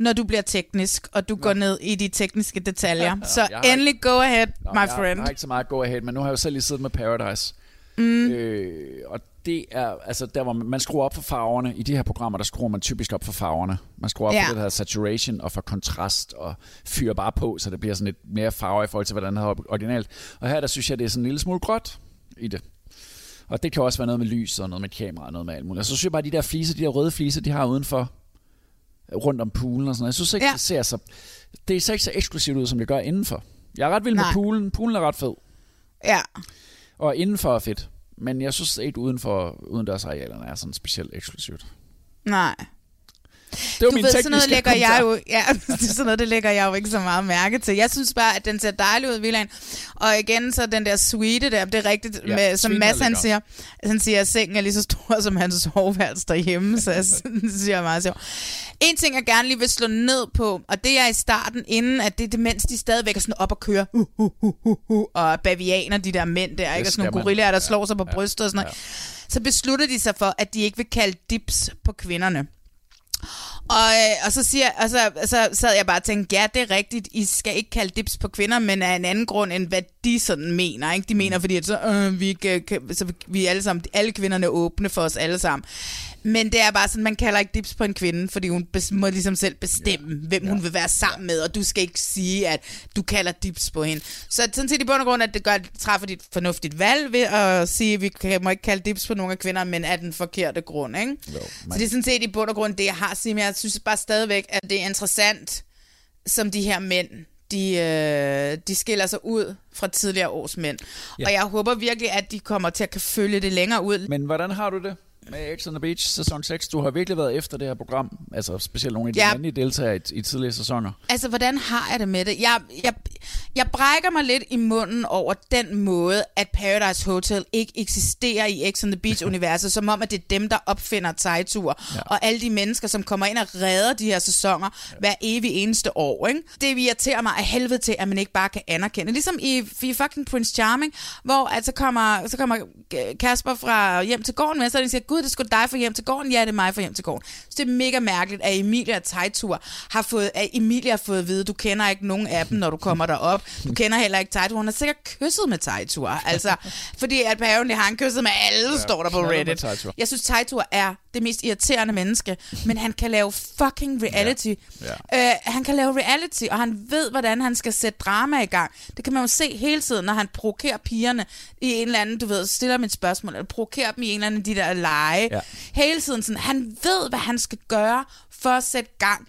Speaker 2: når du bliver teknisk, og du går ned i de tekniske detaljer. (laughs) Så
Speaker 1: Jeg
Speaker 2: endelig go ahead,
Speaker 1: Nå,
Speaker 2: my
Speaker 1: jeg,
Speaker 2: friend.
Speaker 1: Jeg har ikke så meget go ahead, men nu har jeg jo selv lige siddet med Paradise.
Speaker 2: Mm.
Speaker 1: Øh, og det er, altså der hvor man, man skruer op for farverne, i de her programmer, der skruer man typisk op for farverne. Man skruer op
Speaker 2: Ja.
Speaker 1: for det der hedder saturation og for kontrast, og fyrer bare på, så det bliver sådan lidt mere farver i forhold til, hvordan det har originalt. Og her, der synes jeg, det er sådan en lille smule gråt i det. Og det kan også være noget med lys og noget med kamera og noget med alt muligt. Og så synes jeg bare, de der fliser, de der røde fliser, de har udenfor, rundt om poolen og sådan noget. Jeg synes ikke, ja. det ser så, det ser ikke så eksklusivt ud, som det gør indenfor. Jeg er ret vild med
Speaker 2: Nej.
Speaker 1: poolen. Poolen er ret fed.
Speaker 2: Ja.
Speaker 1: Og indenfor er fedt. Men jeg synes ikke udenfor udendørsarealerne er sådan specielt eksklusivt.
Speaker 2: Nej.
Speaker 1: Det var
Speaker 2: du
Speaker 1: min
Speaker 2: ved, sådan noget lægger jeg jo, (laughs) ja, det er sådan noget, det lægger jeg jo ikke så meget mærke til. Jeg synes bare, at den ser dejlig ud, Villaen. Og igen, så den der suite der, det er rigtigt,
Speaker 1: Ja,
Speaker 2: med, som Mads han siger, han siger, at sengen er lige så stor som hans soveværelse derhjemme, så jeg synes, det er meget sjovt. En ting, jeg gerne lige vil slå ned på, og det er i starten, inden at det er det, mens de stadigvæk er sådan op og kører, uh, uh, uh, uh, uh, og bavianer, de der mænd der, ikke? Og sådan nogle gorillaer, der slår sig på brystet og sådan noget. Så beslutter de sig for, at de ikke vil kalde dips på kvinderne. Og, øh, og så, siger, og så, så sad jeg bare og tænkte, ja, det er rigtigt, I skal ikke kalde dips på kvinder, men af en anden grund, end hvad de sådan mener. Ikke? De mener, fordi at så, øh, vi, ikke, kan, så vi alle, sammen, alle kvinderne er åbne for os alle sammen. Men det er bare sådan, man kalder ikke dips på en kvinde, fordi hun må ligesom selv bestemme, ja. hvem ja. hun vil være sammen med, og du skal ikke sige, at du kalder dips på hende. Så sådan set i bund og grund, at det gør, træffer dit fornuftigt valg ved at sige, at vi kan, må ikke kalde dips på nogle af kvinder, men af den forkerte grund. Ikke?
Speaker 1: Jo,
Speaker 2: Så det er sådan set i bund og grund det, jeg har men jeg synes bare stadigvæk, at det er interessant, som de her mænd, de, øh, de skiller sig ud fra tidligere års mænd. Ja. Og jeg håber virkelig, at de kommer til at kan følge det længere ud.
Speaker 1: Men hvordan har du det med X on the Beach sæson 6? Du har virkelig været efter det her program, altså specielt nogle af de
Speaker 2: Ja.
Speaker 1: mandlige deltagere i, i tidligere sæsoner.
Speaker 2: Altså, hvordan har jeg det med det? Jeg, jeg, jeg brækker mig lidt i munden over den måde, at Paradise Hotel ikke eksisterer i X on the Beach-universet, (laughs) som om, at det er dem, der opfinder tegtur, ja. og alle de mennesker, som kommer ind og redder de her sæsoner ja. hver evig eneste år. Ikke? Det irriterer mig af helvede til, at man ikke bare kan anerkende. Ligesom i, i fucking Prince Charming, hvor altså kommer, så kommer Kasper fra hjem til gården med, så de siger, gud, det sgu dig for hjem til gården. Ja, det er mig for hjem til gården. Så det er mega mærkeligt, at Emilia Tejtur har fået, at Emilia har fået at vide, du kender ikke nogen af dem, når du kommer derop. Du kender heller ikke Tejtur. Hun har sikkert kysset med Tejtur. Altså, fordi at apparently har han kysset med alle, ja, står der på Reddit. Jeg synes, Tejtur er det mest irriterende menneske, men han kan lave fucking reality.
Speaker 1: Ja.
Speaker 2: Øh, han kan lave reality, og han ved, hvordan han skal sætte drama i gang. Det kan man jo se hele tiden, når han provokerer pigerne i en eller anden, du ved, stiller dem et spørgsmål, eller provokerer dem i en eller anden de der lege.
Speaker 1: Ja.
Speaker 2: Hele tiden sådan, han ved, hvad han skal gøre for at sætte gang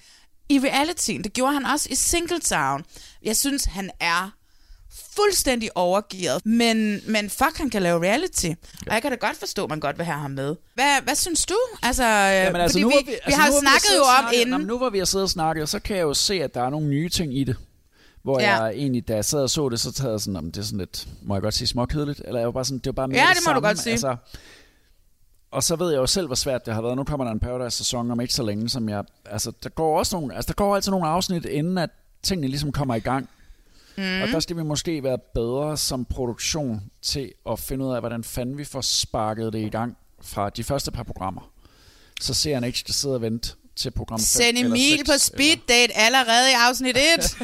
Speaker 2: i realityen. Det gjorde han også i Singletown. Jeg synes, han er fuldstændig overgearet, men, men fuck, han kan lave reality. Ja. Og jeg kan da godt forstå, at man godt vil have ham med. Hvad, hvad synes du? Altså,
Speaker 1: Jamen, altså, nu
Speaker 2: vi, vi,
Speaker 1: vi,
Speaker 2: vi
Speaker 1: altså,
Speaker 2: har jo snakket jo om
Speaker 1: snakket-
Speaker 2: inden.
Speaker 1: Nå, men nu hvor vi har siddet og snakket, så kan jeg jo se, at der er nogle nye ting i det. Hvor
Speaker 2: Ja.
Speaker 1: jeg egentlig, da jeg sad og så det, så tager jeg sådan, om det er sådan lidt, må jeg godt sige småkedeligt? Eller jeg var bare sådan, det var bare mere
Speaker 2: Ja,
Speaker 1: det
Speaker 2: det må du
Speaker 1: samme.
Speaker 2: godt sige.
Speaker 1: Altså, og så ved jeg jo selv, hvor svært det har været. Nu kommer der en Paradise-sæson om ikke så længe, som jeg... Altså, der går også nogle... Altså, der går altid nogle afsnit, inden at tingene ligesom kommer i gang. Mm. Og der skal vi måske være bedre som produktion til at finde ud af, hvordan fanden vi får sparket det i gang fra de første par programmer. Så ser han ikke, der sidder og venter til program 5
Speaker 2: Send
Speaker 1: eller
Speaker 2: Emil
Speaker 1: 6,
Speaker 2: på speed date allerede i afsnit 1.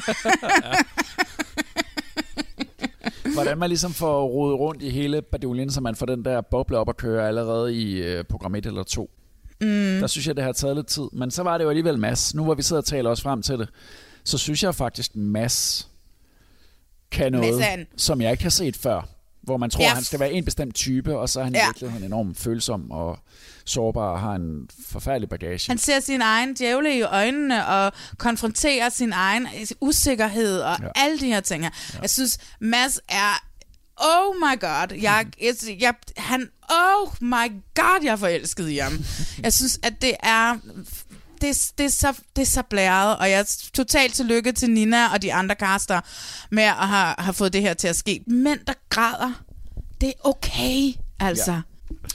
Speaker 2: (laughs)
Speaker 1: Hvordan man ligesom får rodet rundt i hele baduljen, så man får den der boble op at køre allerede i øh, program 1 eller 2.
Speaker 2: Mm.
Speaker 1: Der synes jeg, det har taget lidt tid. Men så var det jo alligevel Mads. Nu hvor vi sidder og taler os frem til det, så synes jeg faktisk, Mads kan noget,
Speaker 2: en-
Speaker 1: som jeg ikke har set før. Hvor man tror,
Speaker 2: ja.
Speaker 1: han skal være en bestemt type, og så er han ja. I virkeligheden enormt følsom og sårbar og har en forfærdelig bagage.
Speaker 2: Han ser sin egen djævle i øjnene og konfronterer sin egen usikkerhed og. Ja. alle de her ting her. Ja. Jeg synes, Mads er... Oh my god. Jeg, (laughs) jeg, jeg, han, oh my god, jeg er forelsket i ham. Jeg synes, at det er... Det, det, er så, det er så blæret, og jeg er totalt tillykke til Nina og de andre kaster med at have, have fået det her til at ske. Mænd, der græder, det er okay, altså. Ja.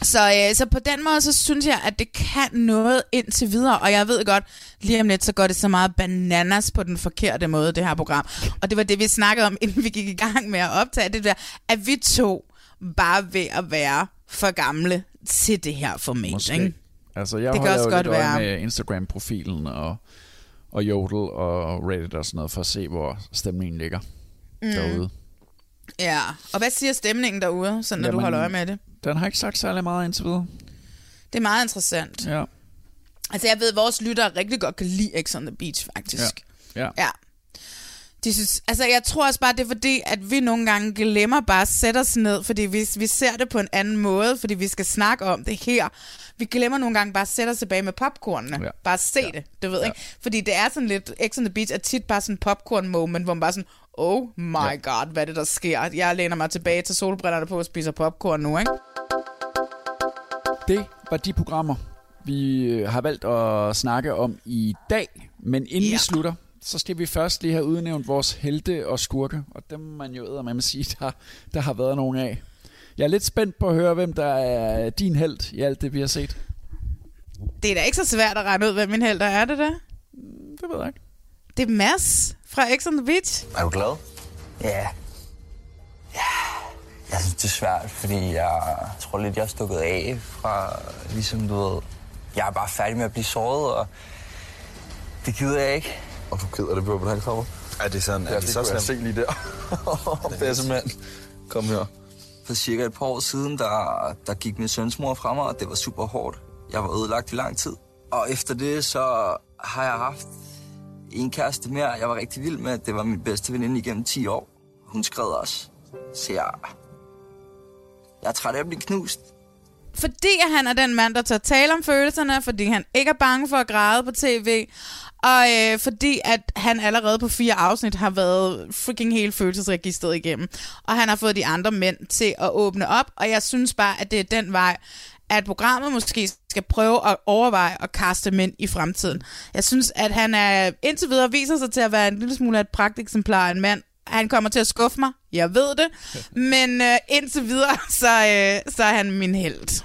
Speaker 2: Så, øh, så på den måde, så synes jeg, at det kan noget indtil videre, og jeg ved godt, lige om lidt, så går det så meget bananas på den forkerte måde, det her program. Og det var det, vi snakkede om, (laughs) inden vi gik i gang med at optage det der, at vi to bare ved at være for gamle til det her format,
Speaker 1: Måske.
Speaker 2: ikke?
Speaker 1: Altså, jeg
Speaker 2: Det kan også godt være.
Speaker 1: med Instagram-profilen og, og Jodel og Reddit og sådan noget, for at se, hvor stemningen ligger
Speaker 2: Mm.
Speaker 1: derude.
Speaker 2: Ja, og hvad siger stemningen derude, så når du
Speaker 1: Jamen,
Speaker 2: holder øje med det?
Speaker 1: Den har ikke sagt særlig meget indtil videre.
Speaker 2: Det er meget interessant.
Speaker 1: Ja.
Speaker 2: Altså, jeg ved, at vores lyttere rigtig godt kan lide X on the Beach, faktisk.
Speaker 1: Ja.
Speaker 2: Ja. De synes, altså jeg tror også bare, det er fordi, at vi nogle gange glemmer bare at sætte os ned, fordi vi, vi ser det på en anden måde, fordi vi skal snakke om det her. Vi glemmer nogle gange bare at sætte os tilbage med popcornene. Ja. Bare se ja. det, du ved ja. ikke? Fordi det er sådan lidt, X on the Beach er tit bare sådan en popcorn moment, hvor man bare sådan, oh my ja. god, hvad er det, der sker? Jeg læner mig tilbage til solbrillerne på og spiser popcorn nu, ikke?
Speaker 1: Det var de programmer, vi øh, har valgt at snakke om i dag. Men inden ja. vi slutter, så skal vi først lige have udnævnt vores helte og skurke. Og dem må man jo med at sige, der, der har været nogen af. Jeg er lidt spændt på at høre, hvem der er din held i alt det, vi har set.
Speaker 2: Det er da ikke så svært at regne ud, hvem min held er, er det der?
Speaker 1: Det ved jeg ikke.
Speaker 2: Det er Mads fra X on the Beach.
Speaker 19: Er du glad? Ja. Ja. Jeg synes, det er svært, fordi jeg tror lidt, jeg er stukket af fra, ligesom du ved, jeg er bare færdig med at blive såret, og det gider jeg ikke.
Speaker 13: Og du keder det på, hvordan han kommer?
Speaker 19: Er det sådan,
Speaker 13: ja,
Speaker 19: er
Speaker 13: det,
Speaker 19: det
Speaker 13: så
Speaker 19: slemt?
Speaker 13: se lige der. (laughs) Bedste mand. Kom her.
Speaker 19: For cirka et par år siden, der, der gik min søns mor fra mig, og det var super hårdt. Jeg var ødelagt i lang tid. Og efter det, så har jeg haft en kæreste mere, jeg var rigtig vild med. Det var min bedste veninde igennem 10 år. Hun skrev også. Så jeg, jeg er træt af at blive knust.
Speaker 2: Fordi han er den mand, der tager tale om følelserne, fordi han ikke er bange for at græde på tv, og øh, fordi at han allerede på fire afsnit har været freaking hele følelsesregistret igennem. Og han har fået de andre mænd til at åbne op, og jeg synes bare, at det er den vej, at programmet måske skal prøve at overveje at kaste mænd i fremtiden. Jeg synes, at han er indtil videre viser sig til at være en lille smule af et pragteksemplar af en mand. Han kommer til at skuffe mig, jeg ved det, (laughs) men øh, indtil videre, (laughs) så, øh, så er han min held.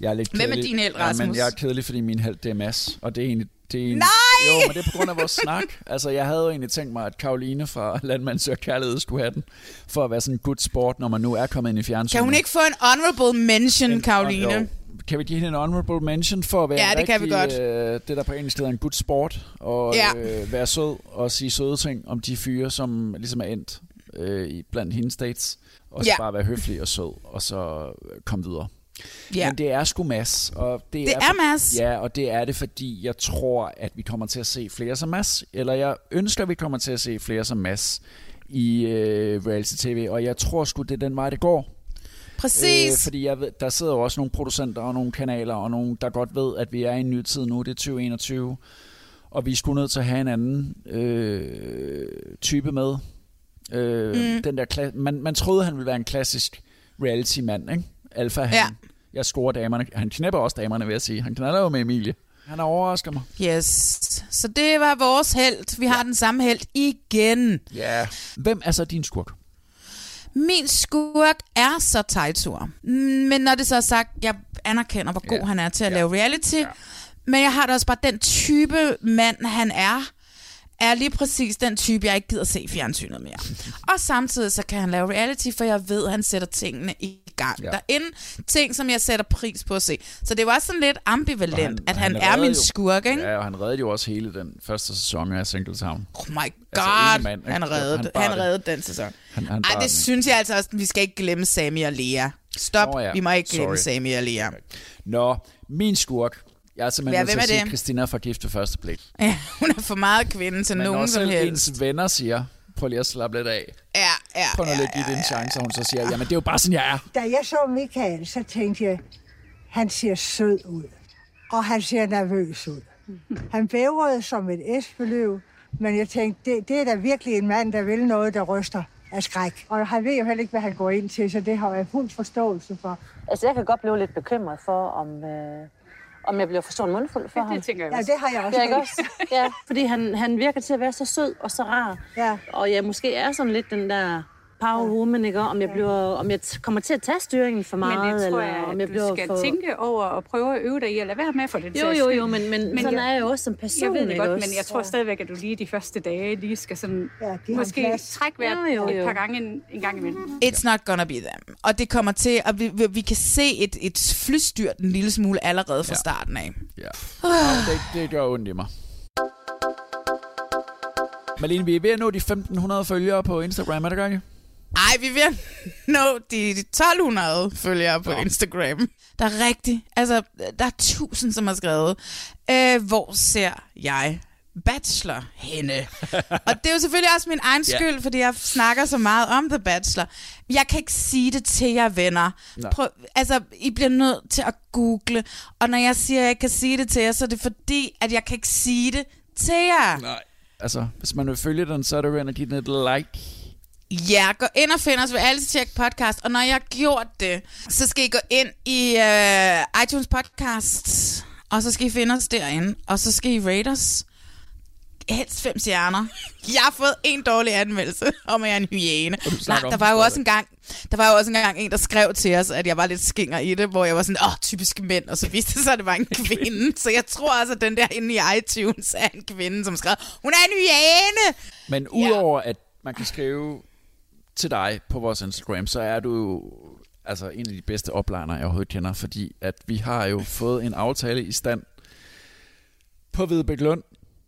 Speaker 1: Jeg er lidt
Speaker 2: Hvem er
Speaker 1: kedelig.
Speaker 2: din helt,
Speaker 1: Ja, men
Speaker 2: Rasmus?
Speaker 1: jeg er kedelig, fordi min held det er Mads, og det er egentlig... Det er
Speaker 2: Nej!
Speaker 1: Jo, men det er på grund af vores snak. Altså, jeg havde jo egentlig tænkt mig, at Karoline fra Landmand Søger Kærlighed skulle have den, for at være sådan en good sport, når man nu er kommet ind i fjernsynet.
Speaker 2: Kan hun ikke få en honorable mention,
Speaker 1: En-
Speaker 2: Karoline?
Speaker 1: jo. Kan vi give hende en honorable mention for at være
Speaker 2: Ja, det kan vi
Speaker 1: rigtig,
Speaker 2: godt.
Speaker 1: Øh, det der på engelsk hedder en good sport, og
Speaker 2: Ja.
Speaker 1: øh, være sød og sige søde ting om de fyre, som ligesom er endt øh, i- blandt hendes dates. Og så
Speaker 2: Ja.
Speaker 1: bare være høflig og sød, og så øh, komme videre.
Speaker 2: Ja.
Speaker 1: Men det er sgu Mads. Og det,
Speaker 2: Det er Mads.
Speaker 1: Ja, og det er det, fordi jeg tror, at vi kommer til at se flere som Mads. Eller jeg ønsker, at vi kommer til at se flere som Mads i øh, reality-tv. Og jeg tror sgu, det er den vej, det går.
Speaker 2: Præcis.
Speaker 1: Øh, fordi jeg ved, der sidder jo også nogle producenter og nogle kanaler, og nogle, der godt ved, at vi er i en ny tid nu. Det er 2021. Og vi er sgu nødt til at have en anden øh, type med. Øh,
Speaker 2: Mm.
Speaker 1: den der man, man troede, han ville være en klassisk reality-mand, ikke? Alfa han.
Speaker 2: Ja.
Speaker 1: Jeg scorer damerne. Han knæpper også damerne, vil jeg sige. Han knaller jo med Emilie. Han har overrasket mig.
Speaker 2: Yes. Så det var vores held. Vi har den samme held igen.
Speaker 1: Ja. Hvem er så din skurk?
Speaker 2: Min skurk er så Tejtur. Men når det så er sagt, jeg anerkender, hvor god
Speaker 1: Ja.
Speaker 2: han er til at lave reality. Men jeg har da også bare den type mand, han er, er lige præcis den type, jeg ikke gider se fjernsynet mere. (laughs) og samtidig så kan han lave reality, for jeg ved, at han sætter tingene i gang
Speaker 1: Ja.
Speaker 2: derinde. Ting, som jeg sætter pris på at se. Så det var sådan lidt ambivalent, han, at han, han er min
Speaker 1: jo-
Speaker 2: skurk, ikke?
Speaker 1: Ja, og han reddede jo også hele den første sæson af Singletown.
Speaker 2: Oh my
Speaker 1: Altså,
Speaker 2: god,
Speaker 1: ene mand, ikke?
Speaker 2: han reddede,
Speaker 1: Han
Speaker 2: han, reddede den sæson.
Speaker 1: Han, han
Speaker 2: Ej, det
Speaker 1: den.
Speaker 2: synes jeg altså også, vi skal ikke glemme Sami og Lea. Stop,
Speaker 1: Nå ja,
Speaker 2: vi må ikke glemme
Speaker 1: sorry.
Speaker 2: Sami og Lea.
Speaker 1: Nå, min skurk. Jeg er simpelthen nødt til at
Speaker 2: er
Speaker 1: sige? Christina fra Gift ved første blik.
Speaker 2: Ja, hun er for meget kvinde til
Speaker 1: Men
Speaker 2: nogen som helst.
Speaker 1: ens venner siger, prøv lige at slappe lidt af.
Speaker 2: Ja, ja,
Speaker 1: Prøv nu
Speaker 2: ja,
Speaker 1: lidt at give det en chance, og hun så siger, jamen det er jo bare sådan, jeg er.
Speaker 20: Da jeg så Michael, så tænkte jeg, han ser sød ud, og han ser nervøs ud. Han bævrede som et esbeløv, men jeg tænkte, det, det er da virkelig en mand, der vil noget, der ryster af skræk. Og han ved jo heller ikke, hvad han går ind til, så det har jeg fuld forståelse for.
Speaker 6: Altså, jeg kan godt blive lidt bekymret for, om, øh, om jeg bliver for stor en mundfuld for
Speaker 20: Det
Speaker 6: ham.
Speaker 20: tænker jeg Ja, også. det har jeg også
Speaker 6: Ja, ikke også? Ja, fordi han, han virker til at være så sød og så rar.
Speaker 20: Ja.
Speaker 6: Og jeg måske er sådan lidt den der power woman, ikke? Om jeg, bliver, om jeg kommer til at tage styringen for meget,
Speaker 21: Men det tror
Speaker 6: eller
Speaker 21: jeg,
Speaker 6: om
Speaker 21: at
Speaker 6: jeg
Speaker 21: du
Speaker 6: bliver
Speaker 21: skal
Speaker 6: for...
Speaker 21: tænke over og prøve at øve dig i at lade være med for den
Speaker 6: Jo, jo, jo, men- men sådan er jeg jo også som person,
Speaker 21: Jeg ved det
Speaker 6: ikke
Speaker 21: godt,
Speaker 6: også?
Speaker 21: men jeg tror
Speaker 6: Ja.
Speaker 21: stadigvæk, at du lige de første dage lige skal sådan
Speaker 20: ham
Speaker 21: måske trække vejret
Speaker 6: Jo, jo,
Speaker 21: et par gange en, en gang imellem.
Speaker 2: It's not gonna be them. Og det kommer til, at vi, vi, vi kan se et, et flystyrt en lille smule allerede fra
Speaker 1: Ja.
Speaker 2: starten af.
Speaker 1: Ja. Oh, det, det gør ondt i mig. Malene, vi er ved at nå de 1500 følgere på Instagram, er det ikke?
Speaker 2: Ej, vi at nå de 1200 følgere på Instagram. Der er rigtigt. Altså, der er tusind, som har skrevet, øh, hvor ser jeg Bachelor henne? (laughs) og det er jo selvfølgelig også min egen
Speaker 22: Ja.
Speaker 2: skyld, fordi jeg snakker så meget om The Bachelor. Jeg kan ikke sige det til jer, venner.
Speaker 22: Nej.
Speaker 2: Prøv, altså, I bliver nødt til at google. Og når jeg siger, at jeg kan sige det til jer, så er det fordi, at jeg kan ikke sige det til jer.
Speaker 1: Nej. Altså, hvis man vil følge den, så er det jo give den et like.
Speaker 2: Ja, gå ind og find os ved Altid Check Podcast, og når jeg har gjort det, så skal I gå ind i uh, iTunes Podcast Og så skal I finde os derinde, og så skal I rate os helst fem stjerner. Jeg har fået en dårlig anmeldelse om, at jeg er en hyæne. Nej, der var jo også en gang, der var jo også en gang en, der skrev til os, at jeg var lidt skinger i det, hvor jeg var sådan, åh, typiske mænd, og så viste det sig, at det var en (laughs) kvinde. så jeg tror altså, at den der inde i iTunes er en kvinde, som skrev, hun er en hyæne!
Speaker 1: Men udover at man kan skrive til dig på vores Instagram, så er du jo altså en af de bedste oplejner, jeg overhovedet kender, fordi at vi har jo fået en aftale i stand på Hvidebæk Lund.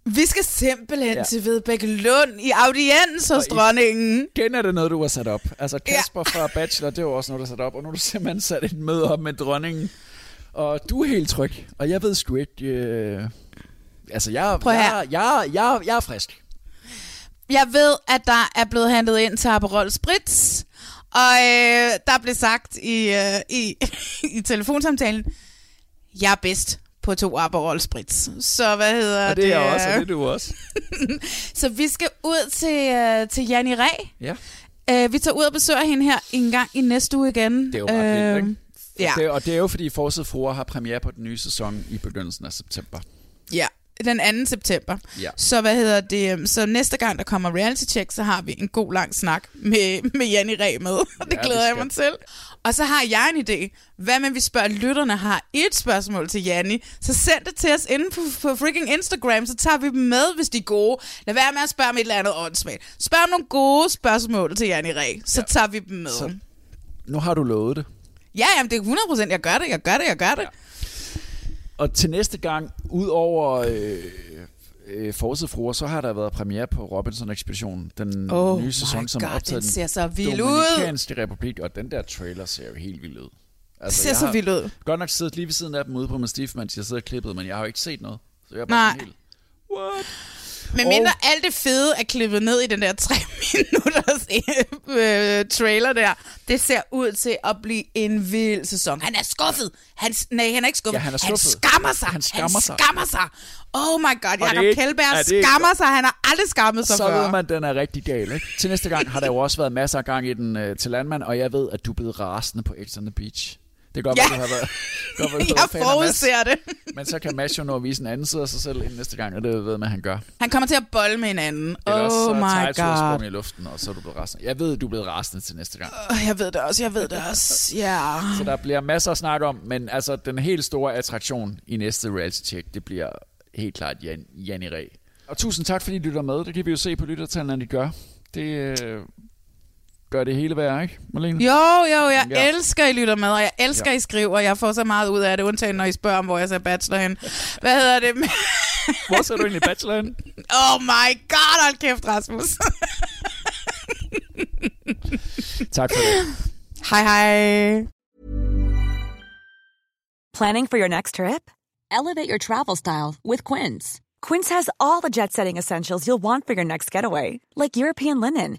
Speaker 2: Vi skal simpelthen
Speaker 1: Ja.
Speaker 2: til Vedbæk Lund i audiens hos dronningen.
Speaker 1: Igen er det noget, du har sat op. Altså Kasper ja. fra Bachelor, det var også noget, du har sat op, og nu har du simpelthen sat et møde op med dronningen. Og du er helt tryg, og jeg ved sgu ikke... Øh... Altså, jeg,
Speaker 2: her.
Speaker 1: jeg, jeg, jeg, jeg er frisk.
Speaker 2: Jeg ved, at der er blevet handlet ind til Aperol Spritz, og øh, der blev sagt i, øh, i, (laughs) i telefonsamtalen, jeg er bedst på to Aperol Spritz. Så hvad hedder
Speaker 1: Og det er jeg
Speaker 2: det?
Speaker 1: også, og det er du også. (laughs)
Speaker 2: Så vi skal ud til, øh, til Janni Ræ.
Speaker 1: Ja.
Speaker 2: Øh, vi tager ud og besøger hende her en gang i næste uge igen.
Speaker 1: Det er jo ret vildt, ikke?
Speaker 2: Ja.
Speaker 1: Det, er- og det er jo, fordi Forside Fruer har premiere på den nye sæson i begyndelsen af september.
Speaker 2: Ja, den 2. september.
Speaker 1: Ja.
Speaker 2: Så hvad hedder det? øhm, Så næste gang, der kommer reality check, så har vi en god lang snak med, med Janni Ræ med. (laughs) Det
Speaker 1: Ja,
Speaker 2: glæder jeg mig til. Og så har jeg en idé. Hvad med, vi spørger lytterne har et spørgsmål til Janni, så send det til os inde på, på freaking Instagram, så tager vi dem med, hvis de er gode. Lad være med at spørge om et eller andet åndssvagt. Spørg om nogle gode spørgsmål til Janni Ræ, så ja. tager vi dem med.
Speaker 1: Så nu har du lovet det.
Speaker 2: Ja, jamen, det er 100%. Jeg gør det, jeg gør det, jeg gør det. Ja.
Speaker 1: Og til næste gang, ud over øh, øh, Fruer, så har der været premiere på Robinson Ekspeditionen. Den
Speaker 2: Oh
Speaker 1: nye sæson, som
Speaker 2: God,
Speaker 1: optaget
Speaker 2: den ser så vild ud.
Speaker 1: Dominikanske Republik. Og den der trailer ser jo helt vild ud. Altså,
Speaker 2: Ser
Speaker 1: jeg
Speaker 2: så
Speaker 1: har
Speaker 2: vild ud.
Speaker 1: Godt nok siddet lige ved siden af dem ude på Mastiff, mens jeg sidder og klippet, men jeg har jo ikke set noget. Så jeg er bare
Speaker 2: Nej.
Speaker 1: helt... What?
Speaker 2: Men mindre alt det fede er klippet ned i den der tre (laughs) minutters øh, trailer der, det ser ud til at blive en vild sæson. Han er skuffet. Han, nej, han er ikke skuffet.
Speaker 1: Ja, han er
Speaker 2: Han
Speaker 1: skuffet.
Speaker 2: skammer sig.
Speaker 1: Han skammer sig.
Speaker 2: skammer sig. Oh my god,
Speaker 1: Og
Speaker 2: Jacob
Speaker 1: ikke-
Speaker 2: Kjellberg
Speaker 1: er det ikke-
Speaker 2: skammer sig. Han har aldrig skammet sig
Speaker 1: så
Speaker 2: før.
Speaker 1: ved man, den er rigtig gal. Ikke? Til næste gang har der jo også været masser af gang i den øh, til landmand, og jeg ved, at du er blevet rasende på X on the Beach. Det kan godt
Speaker 2: Ja.
Speaker 1: være, du har (laughs) været, godt, være,
Speaker 2: Jeg
Speaker 1: fan
Speaker 2: forudser det.
Speaker 1: Men så kan Mads jo nå at vise en anden side af sig selv inden næste gang, og det ved man, han gør.
Speaker 2: Han kommer til at bolle med hinanden.
Speaker 1: Eller også så
Speaker 2: Oh my
Speaker 1: et storsprung
Speaker 2: god.
Speaker 1: i luften, og så er du blevet rasende. Jeg ved, du er blevet rasende til næste gang.
Speaker 2: Oh, Jeg ved det også, jeg ved det også. Ja.
Speaker 1: Så der bliver masser at snakke om, men altså den helt store attraktion i næste reality check, det bliver helt klart Jan, Janni Ræ. Og tusind tak, fordi I lytter med. Det kan vi jo se på lyttertallene, at de gør. Det øh, gør det hele værd, ikke, Marlene?
Speaker 2: Jo, jo, jeg
Speaker 1: Ja.
Speaker 2: elsker, at I lytter med, og jeg elsker, Ja. I skriver, og jeg får så meget ud af det, undtagen når I spørger om, hvor jeg ser bachelor hen. Hvad hedder det? (laughs)
Speaker 1: Hvor ser du egentlig bachelor hen?
Speaker 2: Oh my god, hold kæft, Rasmus.
Speaker 1: tak for det.
Speaker 2: hej, hej.
Speaker 23: Planning for your next trip? Elevate your travel style with Quince. Quince has all the jet setting essentials you'll want for your next getaway, like European linen,